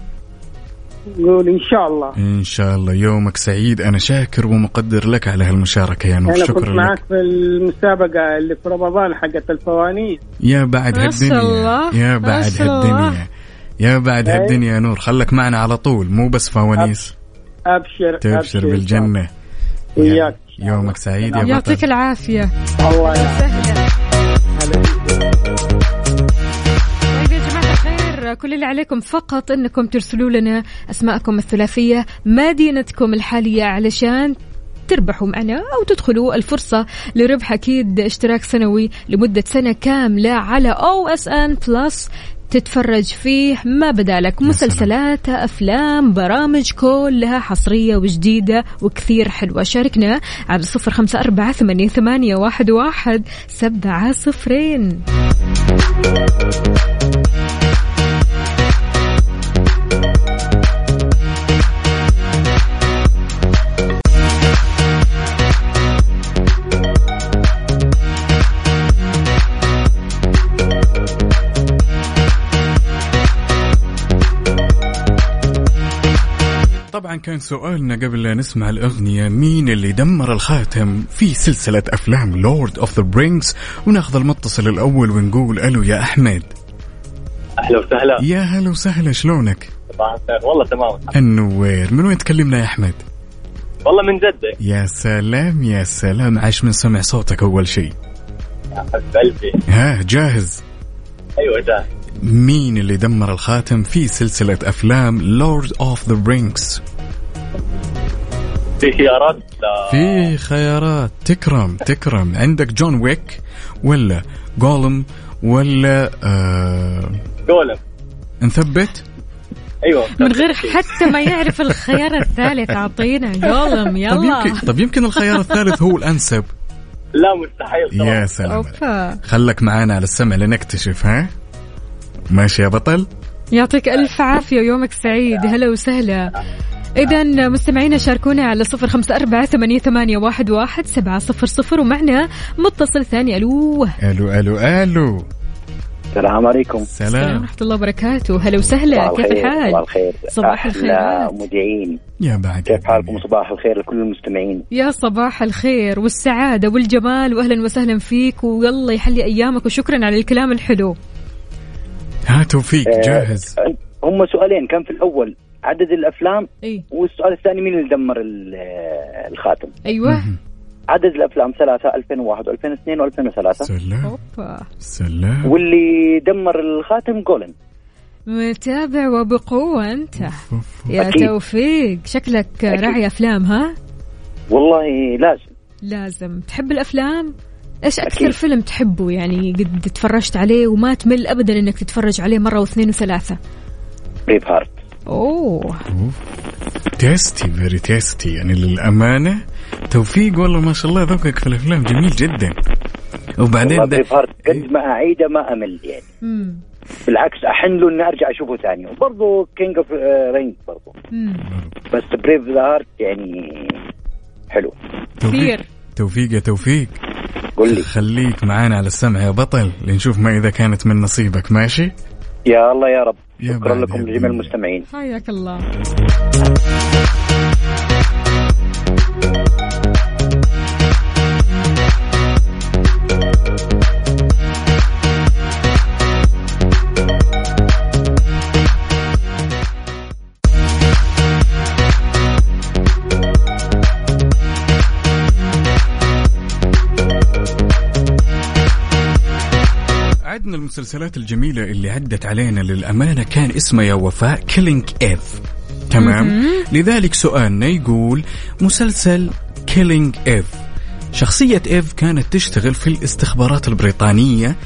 قول إن شاء الله. إن شاء الله. يومك سعيد. أنا شاكر ومقدر لك على هالمشاركة يا نور. أنا كنت شكرا معك لك في المسابقة اللي في رمضان حقت الفوانيس. يا بعد هالدنيا. يا بعد. هالدنيا. يا بعد. هالدنيا يا نور. خلك معنا على طول. مو بس فوانيس. أبشر. تبشر بالجنة. وياك يومك سعيد يا يعطيك بطل. العافية. الله يعافيك. كل اللي عليكم فقط إنكم ترسلوا لنا أسماءكم الثلاثية مدينتكم الحالية علشان تربحوا معنا أو تدخلوا الفرصة لربح أكيد اشتراك سنوي لمدة سنة كاملة على OSN Plus تتفرج فيه ما بدالك مسلسلات أفلام برامج كلها حصرية وجديدة وكثير حلوة. شاركنا على صفر خمسة أربعة ثمانية, ثمانية واحد, واحد سبعة صفرين. طبعا كان سؤالنا قبل لا نسمع الأغنية مين اللي دمر الخاتم في سلسلة أفلام Lord of the Rings وناخذ المتصل الأول ونقول ألو يا أحمد. أهلا وسهلا. يا هلا وسهلا شلونك؟ صباح الخير. والله تمام. النوير. من وين تكلمنا يا أحمد؟ والله من جدة. يا سلام يا سلام. عاش من سمع صوتك أول شيء. يا حبيب قلبي ها جاهز؟ أيوه جاهز. مين اللي دمر الخاتم في سلسلة أفلام Lord of the Rings في خيارات؟ لا. في خيارات. تكرم تكرم. عندك جون ويك ولا جولم ولا آه جولم. نثبت أيوه. من غير حتى ما يعرف الخيار الثالث أعطينا. جولم طب يلا. يمكن طب يمكن الخيار الثالث هو الأنسب. لا مستحيل يا طبعا سلام أوبا. خلك معانا على السمع لنكتشف ها؟ ماشي يا بطل. يعطيك ألف عافية ويومك سعيد. هلا وسهلا. إذا مستمعينا شاركونا على صفر خمسة أربعة ثمانية, ثمانية واحد, واحد سبعة صفر صفر ومعنا متصل ثاني. ألو. ألو ألو ألو. السلام عليكم. السلام سلام ورحمة الله وبركاته. هلا وسهلا. كيف الخير، الحال؟ صباح الخير. صباح الخيرات. مذيعين. يا بعد. كيف حالكم؟ صباح الخير لكل المستمعين. يا صباح الخير والسعادة والجمال وأهلا وسهلا فيك والله يحلي أيامك وشكرا على الكلام الحلو. ها توفيق آه، جاهز. هم سؤالين كان في الأول؟ عدد الأفلام أي. والسؤال الثاني مين اللي دمر آه، الخاتم؟ أيوة. عدد الأفلام ثلاثة 2001 و2002 و2003 سلام. سلام. واللي دمر الخاتم جولن. متابع وبقوة أنت. يا أكيد. توفيق شكلك أكيد. راعي أفلام ها؟ والله لازم. لازم. تحب الأفلام؟ إيش أكثر أكيد. فيلم تحبه يعني قد تفرجت عليه وما تمل ابدا إنك تتفرج عليه مرة واثنين وثلاثة؟ Braveheart أوه. tasty very tasty. يعني للأمانة توفيق والله ما شاء الله ذوقك في الأفلام جميل جدا. وبعدين ده Braveheart قد ما أعيده ما أمل يعني. امم بالعكس أحن له إني أرجع أشوفه ثاني. وبرضه King of Ring برضه بس Brave the Heart يعني حلو. توفيق. كثير. توفيق يا توفيق. قل لي. خليك معانا على السمع يا بطل لنشوف ما إذا كانت من نصيبك. ماشي؟ يا الله يا رب. يا شكرا لكم لجميع. المستمعين. حياك الله. المسلسلات الجميلة اللي عدت علينا للأمانة كان اسمها يا وفاء Killing Eve تمام؟ لذلك سؤالنا يقول مسلسل Killing Eve شخصية إيف كانت تشتغل في الاستخبارات البريطانية.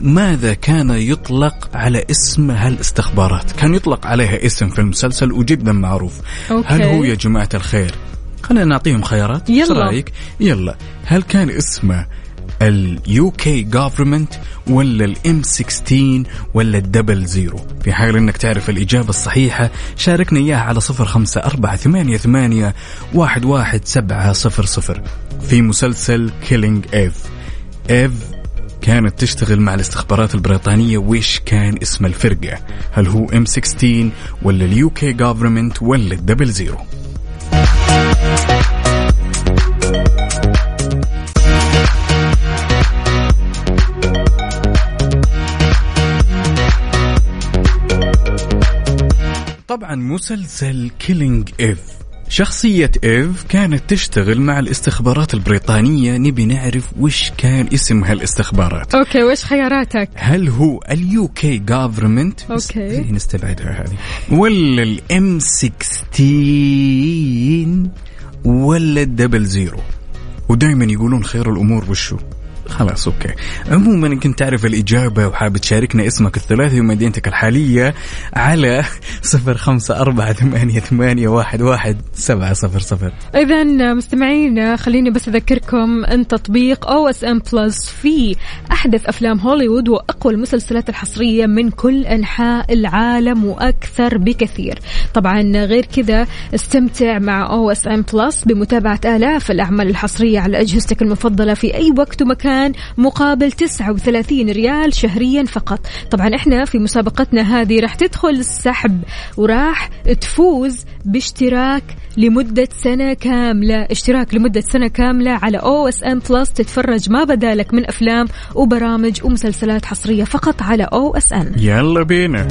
ماذا كان يطلق على اسم هالاستخبارات؟ كان يطلق عليها اسم في المسلسل وجدا معروف. okay. هل هو يا جماعة الخير؟ خلينا نعطيهم خيارات. يلا. رأيك؟ يلا. هل كان اسمه ال UK government ولا ال MI6 ولا ال double zero في حال إنك تعرف الإجابة الصحيحة شاركنا إياها على صفر خمسة أربعة ثمانية ثمانية واحد واحد سبعة صفر صفر. في مسلسل Killing Eve ايف كانت تشتغل مع الاستخبارات البريطانية ويش كان اسم الفرقة؟ هل هو MI6 ولا ال UK government ولا ال double zero طبعا مسلسل كيلينج ايف شخصية إيف كانت تشتغل مع الاستخبارات البريطانية. نبي نعرف وش كان اسم هالاستخبارات. okay وش خياراتك؟ هل هو ال UK government okay. نستبعدها هذه. ولا ال MI6 ولا ال double zero ودائما يقولون خير الأمور وشو؟ خلاص okay. عموما كنت تعرف الإجابة وحابب تشاركنا اسمك الثلاثي ومدينتك الحالية على صفر خمسة أربعة ثمانية ثمانية واحد واحد سبعة صفر صفر. اذا مستمعينا خليني بس أذكركم إن تطبيق OSN Plus في أحدث أفلام هوليوود وأقوى المسلسلات الحصرية من كل أنحاء العالم وأكثر بكثير. طبعا غير كذا استمتع مع OSN Plus بمتابعة آلاف الأعمال الحصرية على أجهزتك المفضلة في أي وقت ومكان. مقابل 39 ريال شهريا فقط. طبعا إحنا في مسابقتنا هذه راح تدخل السحب وراح تفوز باشتراك لمدة سنة كاملة اشتراك لمدة سنة كاملة على OSN Plus. تتفرج ما بدالك من أفلام وبرامج ومسلسلات حصرية فقط على OSN. يلا بينا.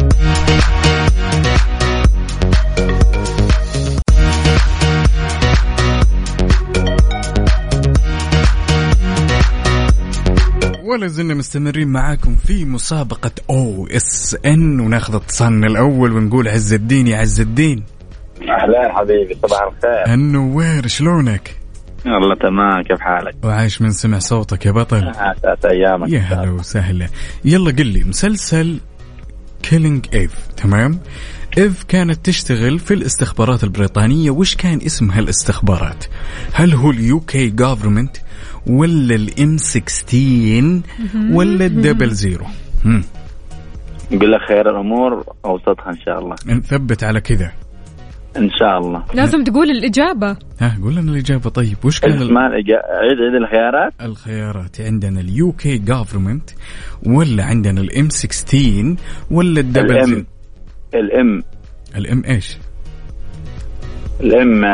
ولا زلنا مستمرين معاكم في مسابقة OSN وناخذ اتصالنا الأول ونقول عز الدين يا عز الدين. أهلا حبيبي صباح الخير. النوير شلونك؟ والله تمام كيف حالك؟ وعايش من سمع صوتك يا بطل. أساس أيامك. يا هلا وسهلا. يلا قل لي مسلسل Killing Eve تمام؟ ايف كانت تشتغل في الإستخبارات البريطانية وش كان اسم هالاستخبارات؟ هل هو ال UK government ولا ال MI6 ولا ال double zero. مم. نقول لك خير الأمور أوسطها إن شاء الله. نثبت على كذا. إن شاء الله. لازم تقول الإجابة. ها قول لنا الإجابة. طيب وش كان ال- اسمع عيد عيد الخيارات. الخيارات. عندنا ال UK government ولا عندنا ال MI6 ولا الدبل الام زيرو الإم. الام إيش؟ ال M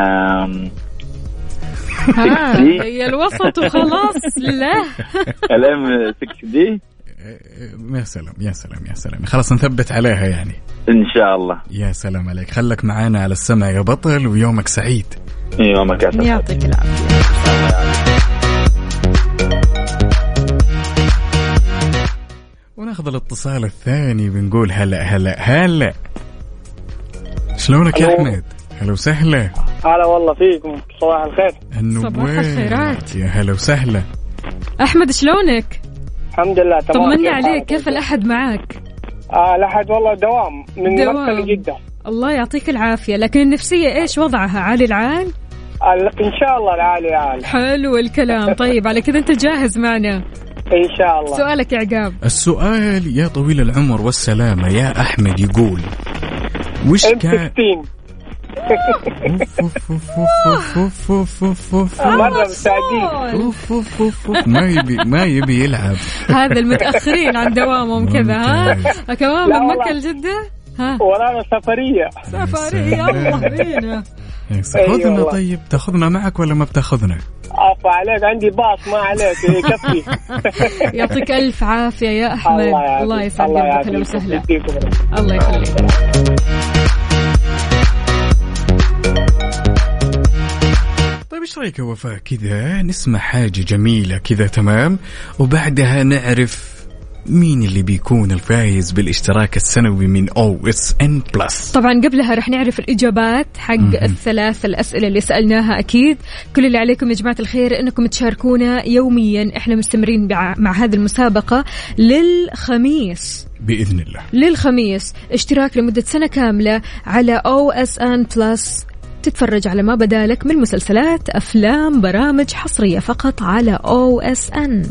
هي الوسط وخلاص لا. الام 6 دي. يا سلام يا سلام يا سلام. خلاص نثبت عليها يعني. إن شاء الله. يا سلام عليك. خلك معانا على السمع يا بطل ويومك سعيد. يومك اسعد يعطيك العافية. وناخذ الاتصال الثاني بنقول هلا هلا هلا. شلونك يا. أحمد؟ هلا وسهلا. هلا والله فيكم. صباح الخير. النوير الخيرات. يا هلا وسهلا. أحمد شلونك؟ الحمد لله تمام. طمنا كيف عليك؟ كيف الأحد معاك؟ آه لحد والله دوام من دوام. مكة لجدة الله يعطيك العافية. لكن النفسية إيش وضعها؟ عالي العال؟ آه إن شاء الله العالي عال حلو الكلام. طيب على كذا أنت جاهز معنا؟ إن شاء الله. سؤالك يا عقاب. السؤال يا طويل العمر والسلامة يا أحمد يقول وش كان مرة أوف. ما يبي ما يبي يلعب هذا المتأخرين عن دوامهم كذا ها كمان من. مكة لجدة ها ورانا سفرية سفرية الله بينا. أي خذنا والله. طيب تاخذنا معك ولا ما بتاخذنا؟ عفا عليك عندي باص ما عليك يكفي يعطيك ألف عافية يا يعافيك. الله يسعد الله قلبك أهلا يعافيك. وسهلا. الله يخليك إيش رأيك يا وفاء؟ كذا نسمع حاجة جميلة كذا تمام؟ وبعدها نعرف مين اللي بيكون الفايز بالاشتراك السنوي من OSN Plus طبعا قبلها رح نعرف الإجابات حق الثلاث الأسئلة اللي سألناها أكيد. كل اللي عليكم يا جماعة الخير أنكم تشاركونا يوميا. إحنا مستمرين مع, هذه المسابقة للخميس. بإذن الله. للخميس. اشتراك لمدة سنة كاملة على OSN Plus تتفرج على ما بدالك من مسلسلات أفلام برامج حصرية فقط على OSN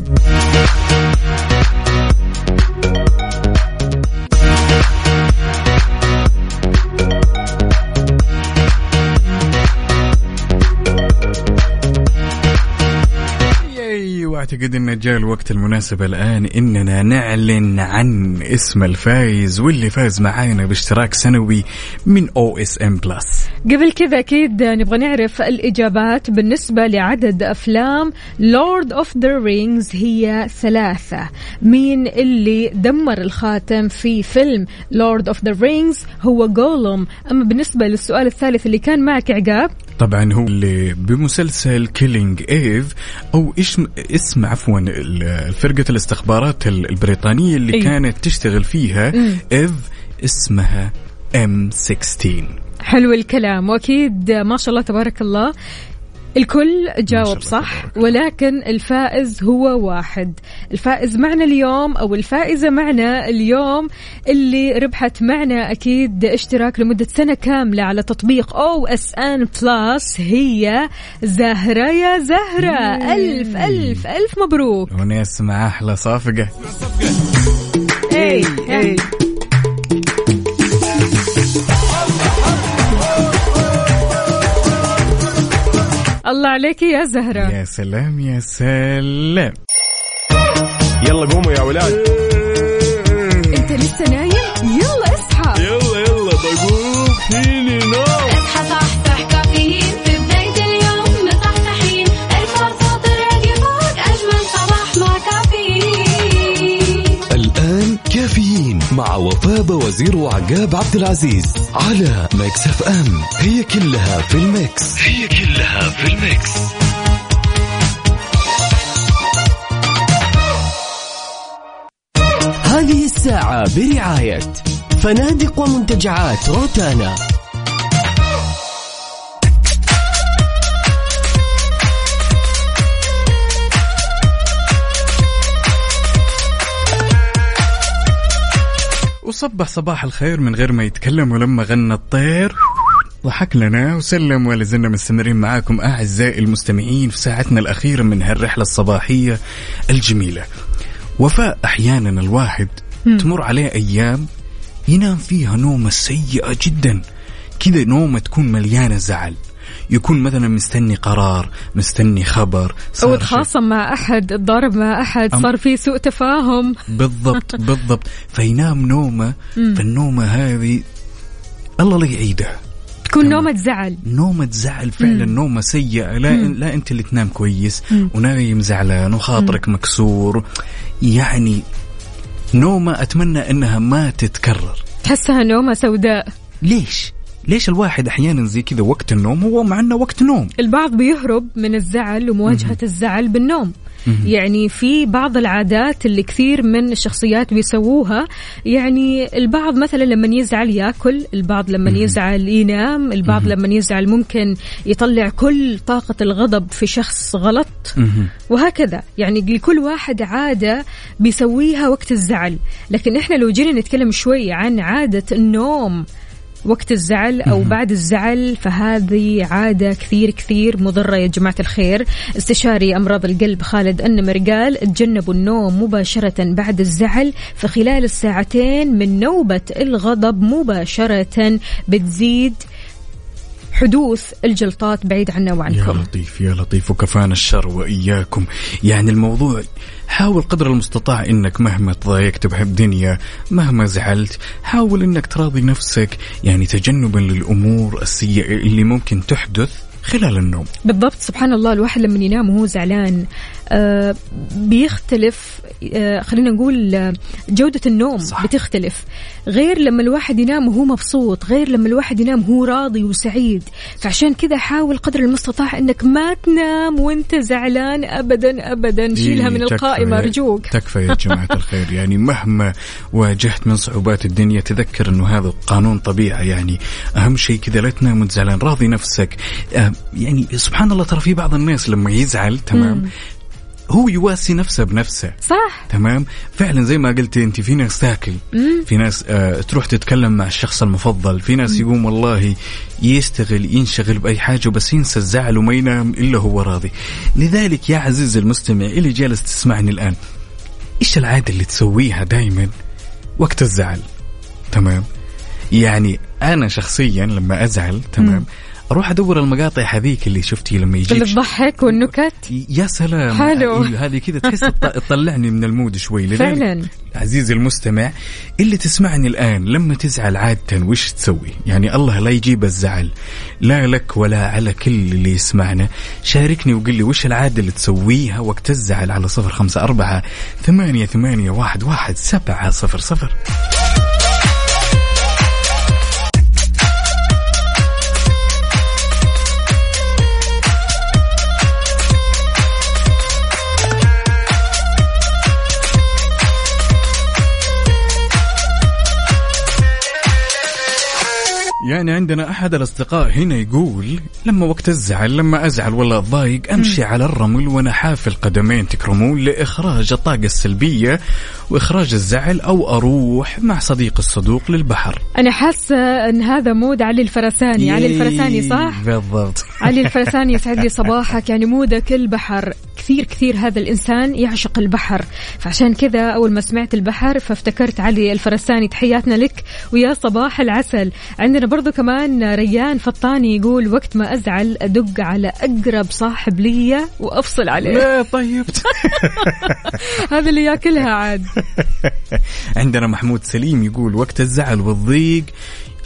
واعتقد إن جاء الوقت المناسب الآن إننا نعلن عن اسم الفايز واللي فاز معانا باشتراك سنوي من OSN Plus قبل كذا أكيد نبغى نعرف الإجابات بالنسبة لعدد أفلام Lord of the Rings هي ثلاثة. مين اللي دمر الخاتم في فيلم Lord of the Rings هو جولوم أما بالنسبة للسؤال الثالث اللي كان معك عقاب طبعا هو اللي بمسلسل Killing Eve أو اسم اسم عفوا فرقة الاستخبارات ال- البريطانية اللي أي. كانت تشتغل فيها Eve اسمها MI6 حلو الكلام وأكيد ما شاء الله تبارك الله الكل جاوب صح ولكن الفائز هو واحد. الفائز معنا اليوم أو الفائزة معنا اليوم اللي ربحت معنا أكيد اشتراك لمدة سنة كاملة على تطبيق OSN Plus هي زهرة يا زهرة. ألف ألف ألف مبروك. ونسمع أحلى صافقة. اي اي الله عليك يا زهرة. يا سلام يا سلام. يلا قوموا يا ولاد. انت لسه نايم؟ يلا اصحى. يلا يلا بقوم. فيني نوم؟ كافيين مع وفاء وزير وعقاب عبد العزيز على Mix FM. هي كلها في ال mix. هي كلها في ال mix. هذه الساعة برعاية فنادق ومنتجعات روتانا. وصبح صباح الخير من غير ما يتكلم ولما غنى الطير. ضحك لنا وسلم ولا زلنا مستمرين معاكم أعزائي المستمعين في ساعتنا الأخيرة من هالرحلة الصباحية الجميلة. وفاء أحيانا الواحد تمر عليه أيام ينام فيها نومة سيئة جدا. كذا نومة تكون مليانة زعل. يكون مثلا مستني قرار مستني خبر أو تخاصم مع أحد تضارب مع أحد صار في سوء تفاهم. بالضبط بالضبط. فينام نومة فالنومة هذه الله لا يعيدها. تكون. نومة زعل. نومة زعل فعلا نومة سيئة. لا, لا أنت اللي تنام كويس ونايم زعلان وخاطرك مكسور. يعني نومة أتمنى أنها ما تتكرر. تحسها نومة سوداء. ليش؟ ليش الواحد أحيانا زي كذا وقت النوم هو مع أنه وقت نوم؟ البعض بيهرب من الزعل ومواجهة الزعل بالنوم. يعني في بعض العادات اللي كثير من الشخصيات بيسووها. يعني البعض مثلا لما يزعل يأكل البعض لما يزعل ينام البعض لما يزعل ممكن يطلع كل طاقة الغضب في شخص غلط. وهكذا. يعني لكل واحد عادة بيسويها وقت الزعل. لكن إحنا لو جينا نتكلم شوي عن عادة النوم وقت الزعل أو بعد الزعل فهذه عادة كثير كثير مضرة يا جماعة الخير. استشاري أمراض القلب خالد النمر قال تجنبوا النوم مباشرة بعد الزعل فخلال الساعتين من نوبة الغضب مباشرة بتزيد حدوث الجلطات بعيد عنا يا وعنكم. لطيف يا لطيف وكفانا الشر وإياكم. يعني الموضوع حاول قدر المستطاع إنك مهما تضايقت بهالدنيا مهما زعلت حاول إنك تراضي نفسك. يعني تجنبا للأمور السيئة اللي ممكن تحدث خلال النوم. بالضبط سبحان الله الواحد لما ينام وهو زعلان بيختلف آه خلينا نقول آه جودة النوم صح. بتختلف. غير لما الواحد ينام وهو مبسوط غير لما الواحد ينام وهو راضي وسعيد. فعشان كذا حاول قدر المستطاع إنك ما تنام وأنت زعلان ابدا ابدا. شيلها من إيه، القائمة أرجوك. تكفى يا جماعة الخير. يعني مهما واجهت من صعوبات الدنيا تذكر إنه هذا قانون طبيعة يعني أهم شيء كذا لا تنام وانت زعلان راضي نفسك. آه يعني سبحان الله ترى في بعض الناس لما يزعل تمام هو يواسي نفسه بنفسه. صح. تمام؟ فعلا زي ما قلتي انت في ناس تاكل في ناس آه تروح تتكلم مع الشخص المفضل في ناس يقوم والله يشتغل ينشغل بأي حاجة بس ينسى الزعل وما ينام إلا هو راضي. لذلك يا عزيزي المستمع اللي جالس تسمعني الآن إيش العادة اللي تسويها دائما وقت الزعل؟ تمام؟ يعني أنا شخصيا لما أزعل تمام؟ أروح أدور المقاطع هذيك اللي شفتي لما يجيك. اللي تضحك والنكت يا سلام. حلو. إيه، هذه كذا تحس تط- تطلعني من المود شوي. فعلا. عزيزي المستمع اللي تسمعني الآن لما تزعل عادة وش تسوي؟ يعني الله لا يجيب الزعل. لا لك ولا على كل اللي يسمعنا. شاركني وقل لي وش العادة اللي تسويها وقت الزعل على صفر خمسة أربعة ثمانية ثمانية واحد واحد سبعة صفر صفر. يعني عندنا أحد الأصدقاء هنا يقول لما وقت الزعل لما أزعل ولا أتضايق أمشي على الرمل وأنا حافي القدمين تكرمون لإخراج الطاقة السلبية وإخراج الزعل أو أروح مع صديق الصدوق للبحر. أنا حاسة أن هذا مود علي الفرساني. علي الفرساني صح؟ بالضبط. علي الفرساني يسعد لي صباحك. يعني مودك البحر. كثير كثير هذا الإنسان يعشق البحر. فعشان كذا أول ما سمعت البحر فافتكرت علي الفرساني. تحياتنا لك ويا صباح العسل. عندنا برضو كمان ريان فطاني يقول وقت ما أزعل أدق على أقرب صاحب لي وأفصل عليه. لا طيب. هذا اللي ياكلها عاد. عندنا محمود سليم يقول وقت الزعل والضيق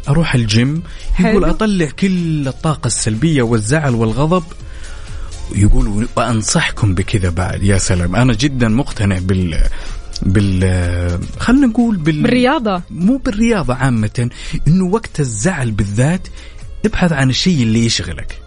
أروح الجيم. يقول حلو. أطلع كل الطاقة السلبية والزعل والغضب. يقول وأنصحكم بكذا بعد. يا سلام. أنا جدا مقتنع بال بال خلينا نقول بال بالرياضة. مو بالرياضة عامة إنه وقت الزعل بالذات ابحث عن الشيء اللي يشغلك.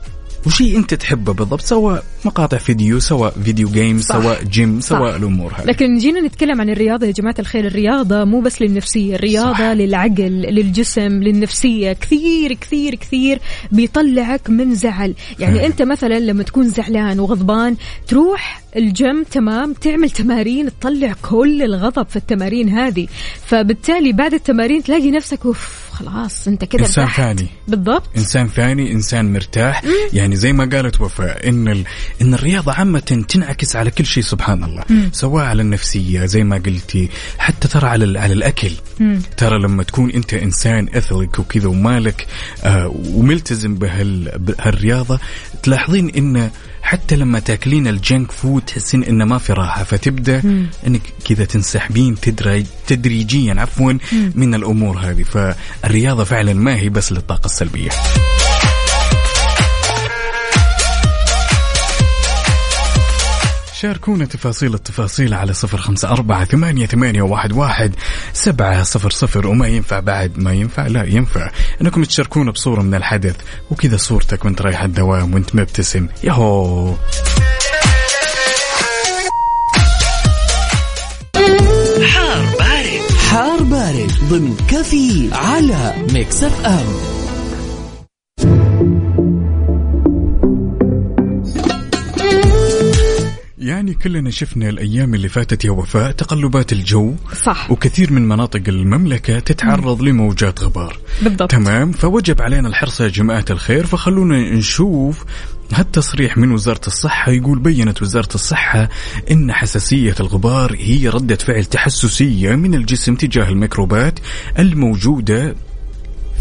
وشيء انت تحبه بالضبط سواء مقاطع فيديو سواء video game صح. سواء game صح. سواء الأمور هذه لكن جينا نتكلم عن الرياضة يا جماعة الخير الرياضة مو بس للنفسية الرياضة صح. للعقل للجسم للنفسية كثير كثير كثير بيطلعك من زعل يعني فعلا. أنت مثلا لما تكون زعلان وغضبان تروح الجيم تمام تعمل تمارين تطلع كل الغضب في التمارين هذه فبالتالي بعد التمارين تلاقي نفسك أوف خلاص انت كذا إنسان ارتحت. ثاني. بالضبط. إنسان ثاني إنسان مرتاح. يعني زي ما قالت وفاء إن ال... إن الرياضة عامة تنعكس على كل شيء سبحان الله. سواء على النفسية زي ما قلتي حتى ترى على ال... على الأكل. ترى لما تكون أنت إنسان اثليك وكذا ومالك آه وملتزم بهال... بهالرياضة تلاحظين إن حتى لما تاكلين الجنك فود تحسين انه ما في راحة فتبدأ إنك كذا تنسحبين تدرج تدريجيا عفوا من الأمور هذه. فالرياضة فعلا ما هي بس للطاقة السلبية. شاركونا تفاصيل التفاصيل على صفر خمسة أربعة ثمانية, ثمانية واحد, واحد سبعة صفر صفر وما ينفع بعد ما ينفع لا ينفع. أنكم تشاركونا بصورة من الحدث وكذا صورتك وانت رايح الدوام وانت مبتسم. يهو حار بارد. حار بارد ضمن كفي على Mix FM. يعني كلنا شفنا الأيام اللي فاتت يا وفاء تقلبات الجو. صح. وكثير من مناطق المملكة تتعرض لموجات غبار. بالضبط. تمام؟ فوجب علينا الحرص يا جماعة الخير فخلونا نشوف هالتصريح من وزارة الصحة. يقول بينت وزارة الصحة أن حساسية الغبار هي ردة فعل تحسسية من الجسم تجاه الميكروبات الموجودة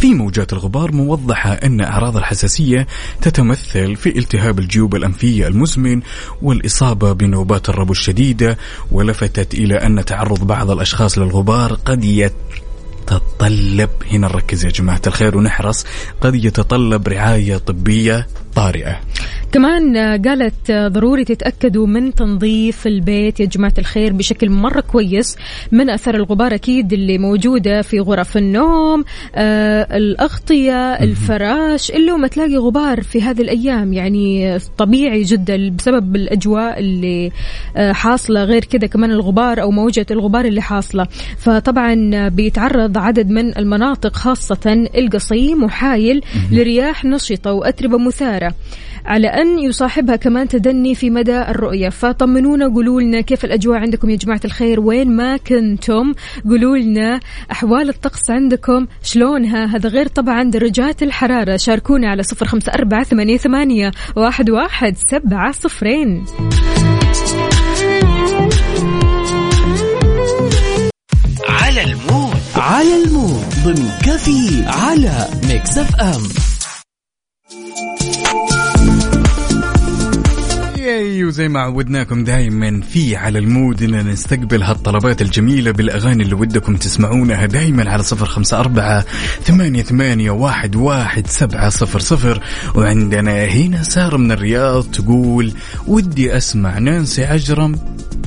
في موجات الغبار موضحة أن أعراض الحساسية تتمثل في التهاب الجيوب الأنفية المزمن والإصابة بنوبات الربو الشديدة ولفتت إلى أن تعرض بعض الأشخاص للغبار قد يتطلب هنا نركز يا جماعة الخير ونحرص. قد يتطلب رعاية طبية طارئة. كمان قالت ضروري تتأكدوا من تنظيف البيت يا جماعة الخير بشكل مرة كويس من أثر الغبار أكيد اللي موجودة في غرف النوم آه الأغطية الفراش ما تلاقي غبار في هذه الأيام. يعني طبيعي جدا بسبب الأجواء اللي آه حاصلة. غير كذا كمان الغبار أو موجة الغبار اللي حاصلة. فطبعا بيتعرض عدد من المناطق خاصة القصيم وحايل لرياح نشطة وأتربة مثارة. على أن يصاحبها كمان تدني في مدى الرؤية. فطمنونا قولوا لنا كيف الأجواء عندكم يا جماعة الخير؟ وين ما كنتم؟ قولوا لنا أحوال الطقس عندكم. شلونها؟ هذا غير طبعا درجات الحرارة. شاركونا على صفر خمسة أربعة ثمانية, ثمانية واحد, واحد سبعة صفرين. على ال mood على ال mood ضمن كفي على Mix FM. yay وزي ما عودناكم دائما في على ال mood إننا نستقبل هالطلبات الجميلة بالأغاني اللي ودكم تسمعونها دائما على صفر خمسة أربعة ثمانية, ثمانية واحد, واحد سبعة صفر صفر. وعندنا هنا سارة من الرياض تقول ودي أسمع نانسي عجرم.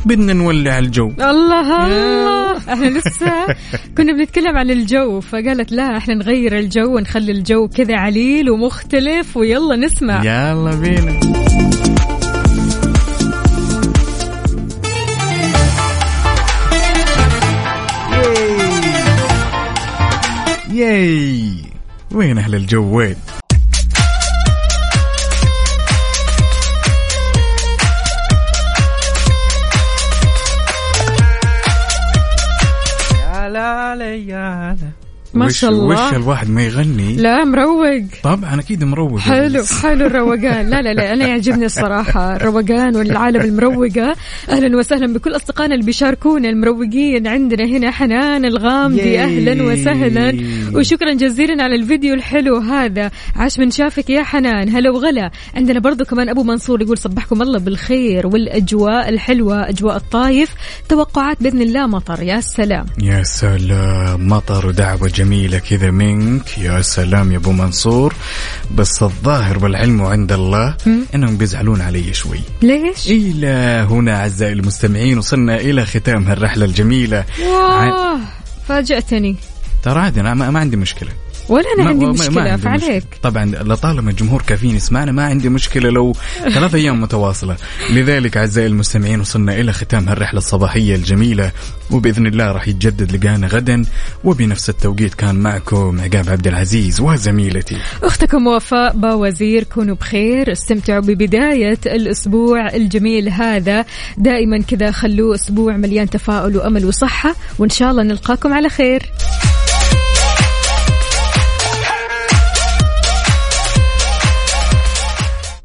بدنا نولع الجو. الله الله. إحنا لسه. كنا بنتكلم عن الجو فقالت لا إحنا نغير الجو ونخلي الجو كذا عليل ومختلف ويلا نسمع. يلا بينا. ياي. وين أهل الجو؟ وين؟ يا لا ما شاء الله. وش الواحد ما يغني؟ لا مروق. طبعا أكيد مروق. حلو حلو الروقان. لا لا لا أنا يعجبني الصراحة. الروقان والعالم المروقة. أهلا وسهلا بكل أصدقائنا اللي بيشاركونا المروقين عندنا هنا حنان الغامدي. ياي. أهلا وسهلا. وشكرا جزيلا على الفيديو الحلو هذا. عاش من شافك يا حنان. هلا وغلا. عندنا برضو كمان أبو منصور يقول صبحكم الله بالخير والأجواء الحلوة أجواء الطايف. توقعات بإذن الله مطر. يا سلام. يا سلام. مطر ودعوة جميلة كذا منك. يا سلام يا أبو منصور. بس الظاهر والعلم عند الله أنهم بيزعلون علي شوي. ليش؟ إلى هنا أعزائي المستمعين وصلنا إلى ختام هالرحلة الجميلة. واه فاجأتني. ترى عادي أنا ما, ما عندي مشكلة. ولا أنا عندي مشكلة عندي فعليك. طبعا لطالما الجمهور كافيين يسمعنا ما عندي مشكلة لو ثلاث أيام متواصلة. لذلك أعزائي المستمعين وصلنا إلى ختام هالرحلة الصباحية الجميلة وبإذن الله راح يتجدد لقانا غدا. وبنفس التوقيت كان معكم عقاب عبد العزيز وزميلتي. أختكم وفاء باوزير كونوا بخير استمتعوا ببداية الأسبوع الجميل هذا. دائما كذا خلوه أسبوع مليان تفاؤل وأمل وصحة وإن شاء الله نلقاكم على خير.